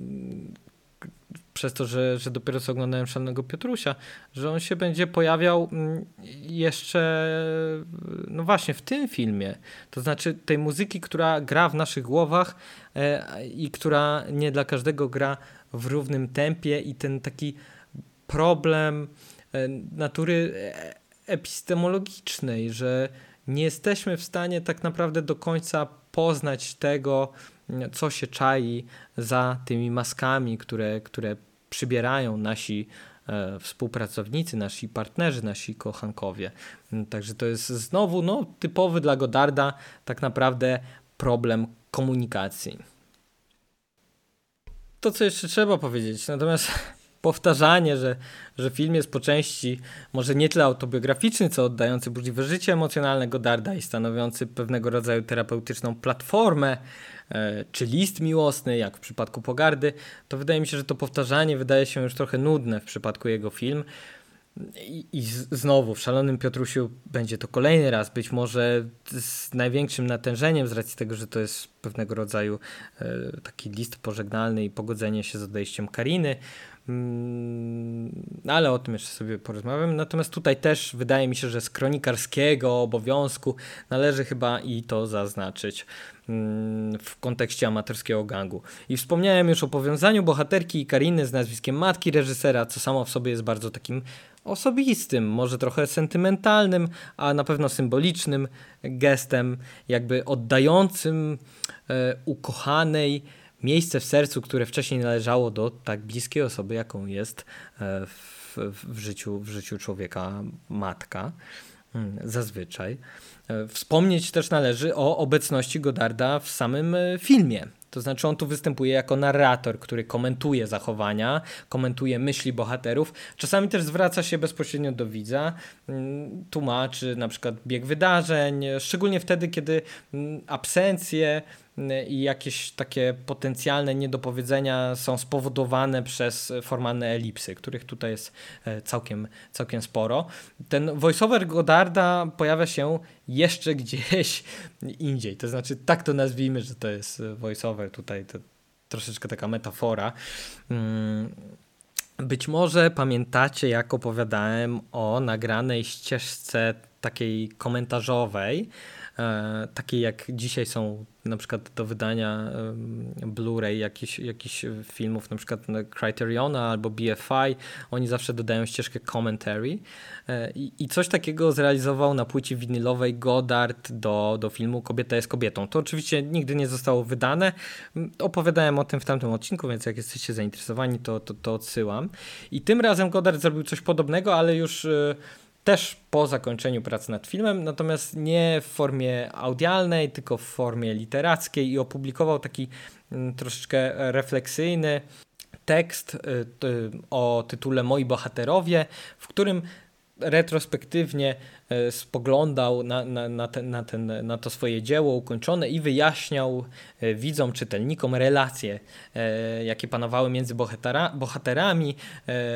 przez to, że, że dopiero co oglądałem Szalonego Piotrusia, że on się będzie pojawiał mm, jeszcze, no właśnie, w tym filmie. To znaczy tej muzyki, która gra w naszych głowach e, i która nie dla każdego gra w równym tempie i ten taki problem e, natury epistemologicznej, że nie jesteśmy w stanie tak naprawdę do końca poznać tego, co się czai za tymi maskami, które, które przybierają nasi e, współpracownicy, nasi partnerzy, nasi kochankowie. Także to jest znowu no, typowy dla Godarda tak naprawdę problem komunikacji. To, co jeszcze trzeba powiedzieć, natomiast powtarzanie, że, że film jest po części może nie tyle autobiograficzny, co oddający burzliwe życie emocjonalne Godarda i stanowiący pewnego rodzaju terapeutyczną platformę, e, czy list miłosny, jak w przypadku Pogardy, to wydaje mi się, że to powtarzanie wydaje się już trochę nudne w przypadku jego film. I, I, znowu w Szalonym Piotrusiu będzie to kolejny raz, być może z największym natężeniem z racji tego, że to jest pewnego rodzaju e, taki list pożegnalny i pogodzenie się z odejściem Kariny. Mm, ale o tym jeszcze sobie porozmawiam. Natomiast tutaj też wydaje mi się, że z kronikarskiego obowiązku należy chyba i to zaznaczyć mm, w kontekście amatorskiego gangu. I wspomniałem już o powiązaniu bohaterki i Kariny z nazwiskiem matki reżysera, co samo w sobie jest bardzo takim osobistym, może trochę sentymentalnym, a na pewno symbolicznym gestem, jakby oddającym e, ukochanej miejsce w sercu, które wcześniej należało do tak bliskiej osoby, jaką jest e, w, w, życiu, w życiu człowieka matka. Hmm, zazwyczaj. E, wspomnieć też należy o obecności Godarda w samym e, filmie. To znaczy on tu występuje jako narrator, który komentuje zachowania, komentuje myśli bohaterów. Czasami też zwraca się bezpośrednio do widza, mm, tłumaczy na przykład bieg wydarzeń, szczególnie wtedy, kiedy mm, absencje i jakieś takie potencjalne niedopowiedzenia są spowodowane przez formalne elipsy, których tutaj jest e, całkiem, całkiem sporo. Ten voiceover Godarda pojawia się jeszcze gdzieś indziej, to znaczy tak to nazwijmy, że to jest voiceover tutaj, to troszeczkę taka metafora. Mm, być może pamiętacie, jak opowiadałem o nagranej ścieżce takiej komentarzowej, e, takie jak dzisiaj są na przykład do wydania Blu-ray jakichś, jakichś filmów, na przykład Criteriona albo BFI, oni zawsze dodają ścieżkę commentary e, i, i coś takiego zrealizował na płycie winylowej Goddard do, do filmu Kobieta jest kobietą. To oczywiście nigdy nie zostało wydane. Opowiadałem o tym w tamtym odcinku, więc jak jesteście zainteresowani, to, to, to odsyłam. I tym razem Goddard zrobił coś podobnego, ale już e, też po zakończeniu pracy nad filmem, natomiast nie w formie audialnej, tylko w formie literackiej i opublikował taki mm, troszeczkę refleksyjny tekst y, o tytule Moi bohaterowie, w którym retrospektywnie spoglądał na, na, na, ten, na, ten, na to swoje dzieło ukończone i wyjaśniał e, widzom, czytelnikom relacje, e, jakie panowały między bohatera, bohaterami.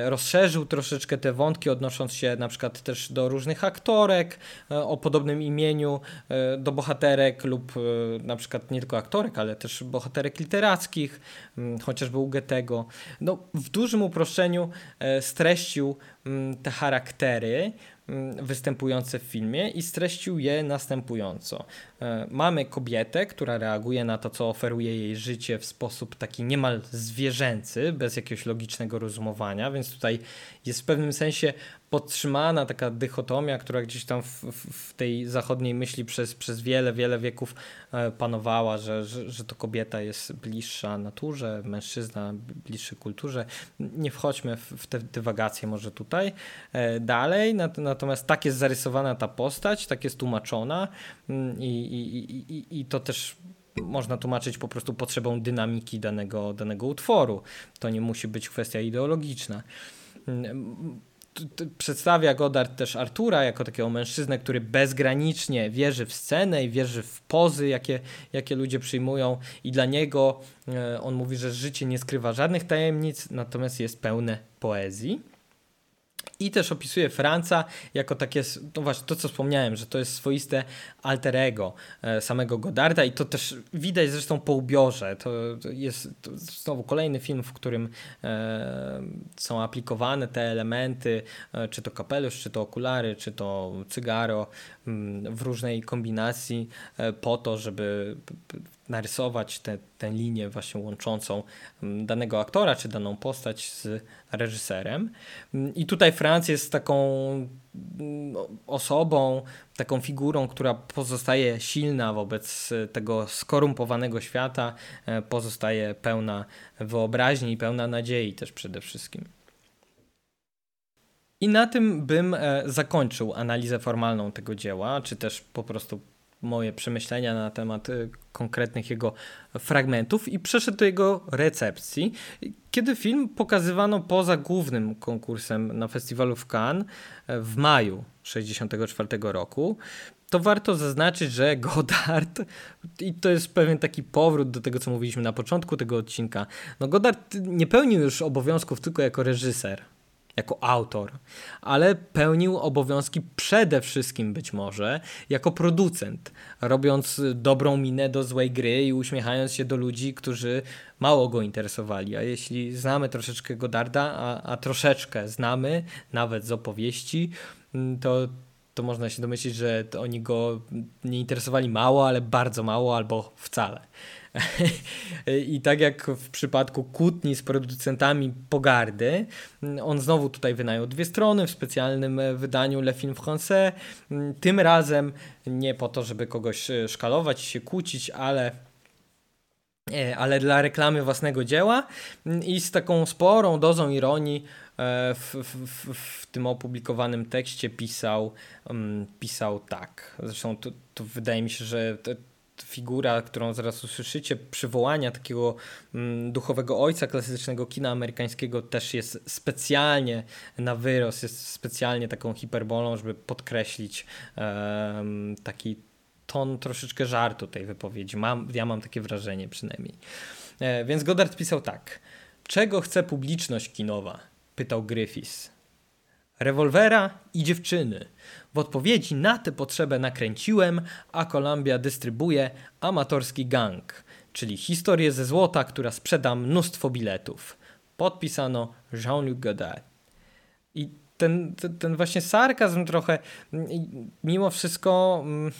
Rozszerzył troszeczkę te wątki, odnosząc się na przykład też do różnych aktorek o podobnym imieniu, do bohaterek lub na przykład nie tylko aktorek, ale też bohaterek literackich, chociażby u Goethego. No, w dużym uproszczeniu streścił te charaktery, występujące w filmie i streścił je następująco. E, mamy kobietę, która reaguje na to, co oferuje jej życie w sposób taki niemal zwierzęcy, bez jakiegoś logicznego rozumowania, więc tutaj jest w pewnym sensie podtrzymana taka dychotomia, która gdzieś tam w, w, tej zachodniej myśli przez, przez wiele, wiele wieków e, panowała, że, że, że to kobieta jest bliższa naturze, mężczyzna bliższy kulturze. Nie wchodźmy w, te dywagacje może tutaj. E, dalej, natomiast tak jest zarysowana ta postać, tak jest tłumaczona mm, i, i, i, i to też można tłumaczyć po prostu potrzebą dynamiki danego, danego utworu. To nie musi być kwestia ideologiczna przedstawia Godard też Artura jako takiego mężczyznę, który bezgranicznie wierzy w scenę i wierzy w pozy, jakie, jakie ludzie przyjmują i dla niego e, on mówi, że życie nie skrywa żadnych tajemnic, natomiast jest pełne poezji. I też opisuje Franca jako takie, no właśnie to co wspomniałem, że to jest swoiste alter ego e, samego Godarda i to też widać zresztą po ubiorze. To jest to znowu kolejny film, w którym e, są aplikowane te elementy, e, czy to kapelusz, czy to okulary, czy to cygaro mm, w różnej kombinacji po to, żeby narysować tę linię właśnie łączącą mm, danego aktora czy daną postać z reżyserem. Mm, I tutaj Franc jest taką mm, osobą, taką figurą, która pozostaje silna wobec tego skorumpowanego świata, e, pozostaje pełna wyobraźni i pełna nadziei też przede wszystkim. I na tym bym e, zakończył analizę formalną tego dzieła, czy też po prostu moje przemyślenia na temat y, konkretnych jego fragmentów i przeszedł do jego recepcji. Kiedy film pokazywano poza głównym konkursem na festiwalu w Cannes e, w maju 1964 roku, to warto zaznaczyć, że Godard, i to jest pewien taki powrót do tego, co mówiliśmy na początku tego odcinka, no Godard nie pełnił już obowiązków tylko jako reżyser jako autor, ale pełnił obowiązki przede wszystkim być może jako producent, robiąc dobrą minę do złej gry i uśmiechając się do ludzi, którzy mało go interesowali. A jeśli znamy troszeczkę Godarda, a, a troszeczkę znamy, nawet z opowieści, mm, to, to można się domyślić, że oni go nie interesowali mało, ale bardzo mało albo wcale. I tak jak w przypadku kłótni z producentami pogardy, on znowu tutaj wynajął dwie strony w specjalnym wydaniu Le Film Français. Tym razem nie po to, żeby kogoś szkalować, się kłócić, ale e, ale dla reklamy własnego dzieła i z taką sporą dozą ironii e, w, w, w tym opublikowanym tekście pisał, mm, pisał tak. Zresztą to, to wydaje mi się, że figura, którą zaraz usłyszycie, przywołania takiego mm, duchowego ojca klasycznego kina amerykańskiego też jest specjalnie na wyrost, jest specjalnie taką hiperbolą, żeby podkreślić um, taki ton troszeczkę żartu tej wypowiedzi. Mam, ja mam takie wrażenie przynajmniej. E, więc Goddard pisał tak. Czego chce publiczność kinowa? Pytał Griffiths. Rewolwera i dziewczyny. W odpowiedzi na tę potrzebę nakręciłem, a Columbia dystrybuuje amatorski gang, czyli historię ze złota, która sprzeda mnóstwo biletów. Podpisano Jean-Luc Godard. I ten, ten, ten, właśnie sarkazm trochę, mimo wszystko, mm,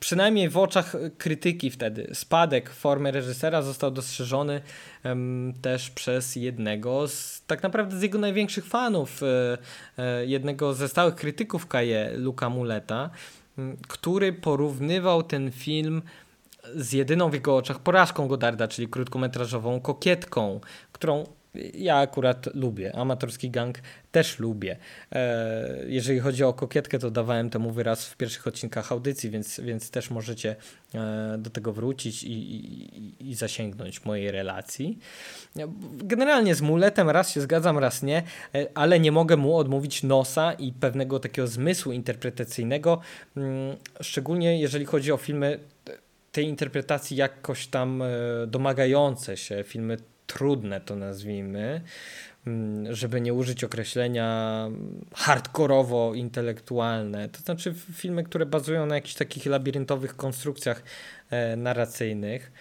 przynajmniej w oczach krytyki wtedy, spadek formy reżysera został dostrzeżony um, też przez jednego z tak naprawdę z jego największych fanów, e, e, jednego ze stałych krytyków Kaje, Luka Muleta, który porównywał ten film z jedyną w jego oczach porażką Godarda, czyli krótkometrażową Kokietką, którą ja akurat lubię. Amatorski gang też lubię. E, jeżeli chodzi o kokietkę, to dawałem temu wyraz w pierwszych odcinkach audycji, więc, więc też możecie e, do tego wrócić i, i, i zasięgnąć mojej relacji. Generalnie z muletem raz się zgadzam, raz nie, e, ale nie mogę mu odmówić nosa i pewnego takiego zmysłu interpretacyjnego, mm, szczególnie jeżeli chodzi o filmy tej interpretacji jakoś tam domagające się, filmy trudne to nazwijmy, mm, żeby nie użyć określenia hardkorowo-intelektualne. To znaczy filmy, które bazują na jakichś takich labiryntowych konstrukcjach e, narracyjnych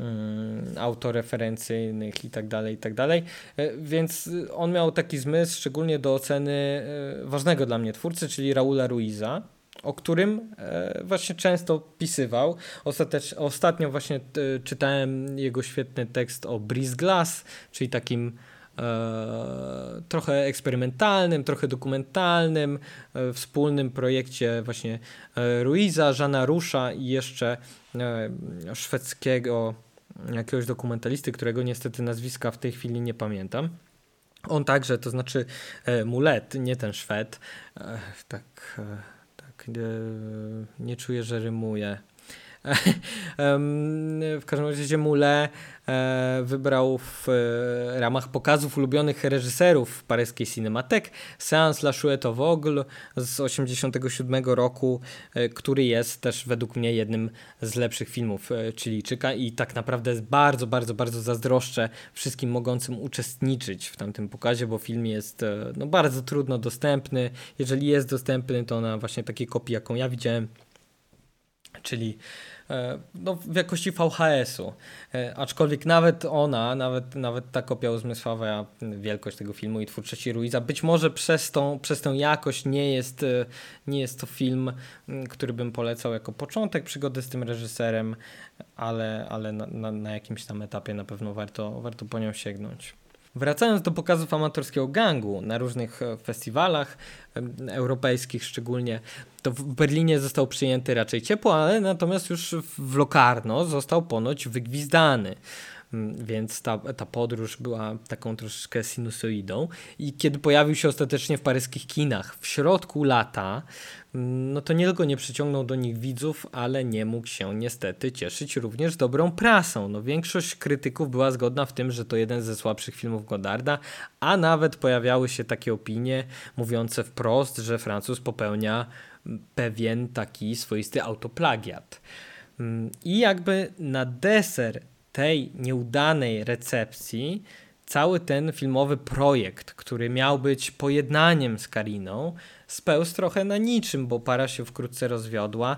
mm, autoreferencyjnych i tak dalej, i tak dalej. E, więc on miał taki zmysł szczególnie do oceny e, ważnego dla mnie twórcy, czyli Raula Ruiza, o którym e, właśnie często pisywał. Ostatecz, ostatnio właśnie e, czytałem jego świetny tekst o Breeze Glass, czyli takim e, trochę eksperymentalnym, trochę dokumentalnym, wspólnym projekcie właśnie Ruiza, Żana Rusza i jeszcze szwedzkiego jakiegoś dokumentalisty, którego niestety nazwiska w tej chwili nie pamiętam. On także, to znaczy Mulet, nie ten Szwed, tak nie czuję, że rymuje. w każdym razie Mule e, wybrał w e, ramach pokazów ulubionych reżyserów paryskiej Cinematek Seans La Chouette Vogle z 1987 roku, e, który jest też według mnie jednym z lepszych filmów Chilijczyka i tak naprawdę bardzo, bardzo, bardzo zazdroszczę wszystkim mogącym uczestniczyć w tamtym pokazie, bo film jest no, bardzo trudno dostępny. Jeżeli jest dostępny, to na właśnie takiej kopii, jaką ja widziałem, czyli no, w jakości VHS-u. E, aczkolwiek nawet ona, nawet, nawet ta kopia uzmysławia wielkość tego filmu i twórczości Ruiza, być może przez tą, przez tą jakość nie jest, e, nie jest to film, który bym polecał jako początek przygody z tym reżyserem, ale, ale na, na, na jakimś tam etapie na pewno warto, warto po nią sięgnąć. Wracając do pokazów amatorskiego gangu na różnych e, festiwalach europejskich szczególnie, to w Berlinie został przyjęty raczej ciepło, ale natomiast już w Locarno został ponoć wygwizdany. Mm, więc ta, ta podróż była taką troszeczkę sinusoidą. I kiedy pojawił się ostatecznie w paryskich kinach w środku lata, mm, no to nie tylko nie przyciągnął do nich widzów, ale nie mógł się niestety cieszyć również dobrą prasą. No, większość krytyków była zgodna w tym, że to jeden ze słabszych filmów Godarda, a nawet pojawiały się takie opinie mówiące wprost, że Francuz popełnia pewien taki swoisty autoplagiat. Mm, I jakby na deser tej nieudanej recepcji cały ten filmowy projekt, który miał być pojednaniem z Kariną, spełzł trochę na niczym, bo para się wkrótce rozwiodła,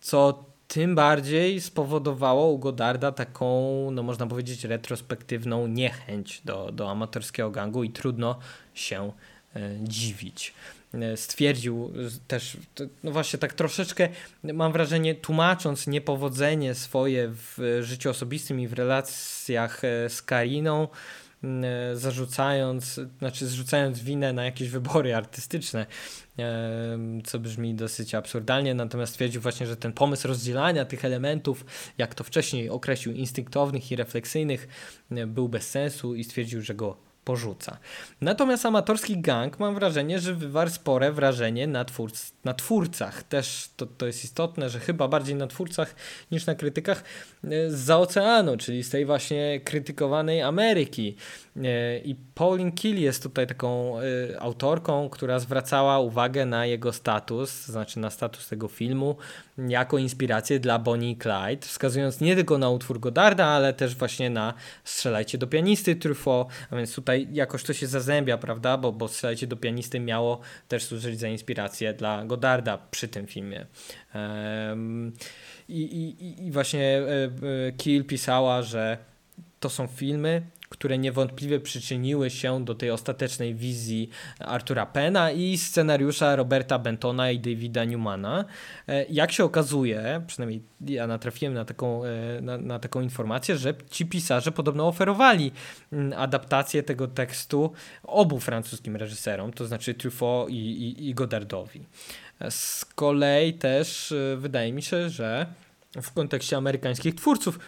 co tym bardziej spowodowało u Godarda taką, no można powiedzieć, retrospektywną niechęć do, do amatorskiego gangu i trudno się e, dziwić. E, stwierdził też, no właśnie tak troszeczkę mam wrażenie, tłumacząc niepowodzenie swoje w życiu osobistym i w relacjach e, z Kariną, e, zarzucając, znaczy zrzucając winę na jakieś wybory artystyczne, co brzmi dosyć absurdalnie, natomiast stwierdził właśnie, że ten pomysł rozdzielania tych elementów, jak to wcześniej określił, instynktownych i refleksyjnych, był bez sensu i stwierdził, że go porzuca. Natomiast amatorski gang mam wrażenie, że wywarł spore wrażenie na, twórc, na twórcach. Też to, to jest istotne, że chyba bardziej na twórcach niż na krytykach e, z oceanu, czyli z tej właśnie krytykowanej Ameryki. E, I Pauline Kill jest tutaj taką e, autorką, która zwracała uwagę na jego status, znaczy na status tego filmu, jako inspirację dla Bonnie i Clyde, wskazując nie tylko na utwór Godarda, ale też właśnie na Strzelajcie do pianisty Truffaut, a więc tutaj jakoś to się zazębia, prawda, bo, bo Strzelajcie do pianisty miało też służyć za inspirację dla Godarda przy tym filmie. Um, i, i, I właśnie e, Kill pisała, że to są filmy, które niewątpliwie przyczyniły się do tej ostatecznej wizji Artura Pena i scenariusza Roberta Bentona i Davida Newmana. E, jak się okazuje, przynajmniej ja natrafiłem na taką, e, na, na taką informację, że ci pisarze podobno oferowali mm, adaptację tego tekstu obu francuskim reżyserom, to znaczy Truffaut i, i, i Godardowi. Z kolei też e, wydaje mi się, że w kontekście amerykańskich twórców,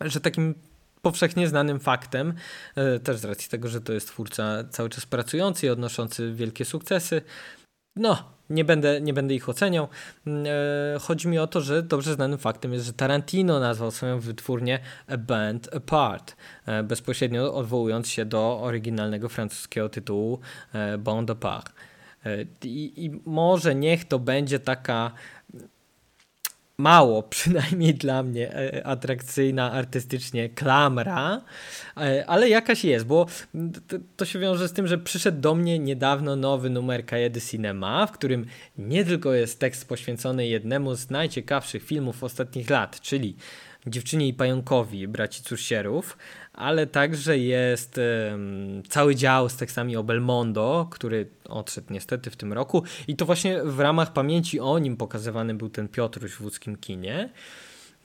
że takim powszechnie znanym faktem, e, też z racji tego, że to jest twórca cały czas pracujący i odnoszący wielkie sukcesy. No, nie będę, nie będę ich oceniał. Mm, e, chodzi mi o to, że dobrze znanym faktem jest, że Tarantino nazwał swoją wytwórnię A Band Apart, e, bezpośrednio odwołując się do oryginalnego francuskiego tytułu Band Apart. I, I może niech to będzie taka mało, przynajmniej dla mnie, e, atrakcyjna artystycznie klamra, e, ale jakaś jest, bo to się wiąże z tym, że przyszedł do mnie niedawno nowy numer Kajedy Cinema, w którym nie tylko jest tekst poświęcony jednemu z najciekawszych filmów ostatnich lat, czyli Dziewczynie i Pająkowi, braci Cursierów, ale także jest um, cały dział z tekstami o Belmondo, który odszedł niestety w tym roku i to właśnie w ramach pamięci o nim pokazywany był ten Piotruś w łódzkim kinie.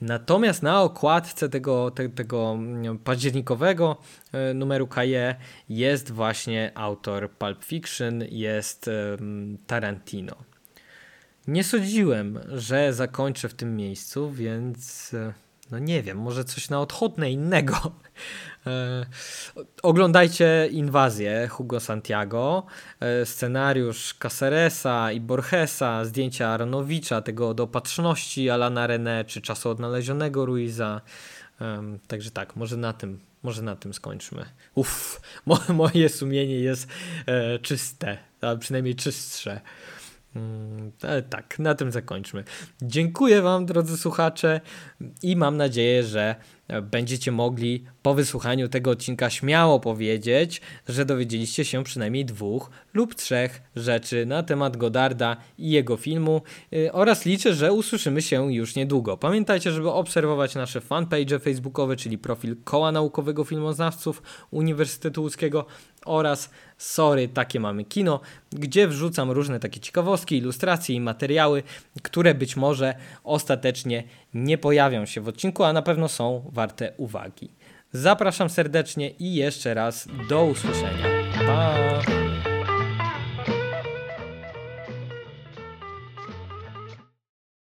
Natomiast na okładce tego, te, tego mm, październikowego e, numeru KE jest właśnie autor Pulp Fiction, jest um, Tarantino. Nie sądziłem, że zakończę w tym miejscu, więc e, no nie wiem, może coś na odchodne innego. E, oglądajcie Inwazję Hugo Santiago, e, scenariusz Caceresa i Borgesa, zdjęcia Aronowicza, tego do opatrzności Alana René, czy czasu odnalezionego Ruiza. E, także tak, może na tym, może na tym skończmy. Uff, mo moje sumienie jest e, czyste, a przynajmniej czystsze. Mm, tak, na tym zakończmy. Dziękuję Wam, drodzy słuchacze, i mam nadzieję, że będziecie mogli po wysłuchaniu tego odcinka śmiało powiedzieć, że dowiedzieliście się przynajmniej dwóch lub trzech rzeczy na temat Godarda i jego filmu y, oraz liczę, że usłyszymy się już niedługo. Pamiętajcie, żeby obserwować nasze fanpage facebookowe, czyli profil Koła Naukowego Filmoznawców Uniwersytetu Łódzkiego oraz Sorry, takie mamy kino, gdzie wrzucam różne takie ciekawostki, ilustracje i materiały, które być może ostatecznie nie pojawią się w odcinku, a na pewno są warte uwagi. Zapraszam serdecznie i jeszcze raz do usłyszenia. Pa!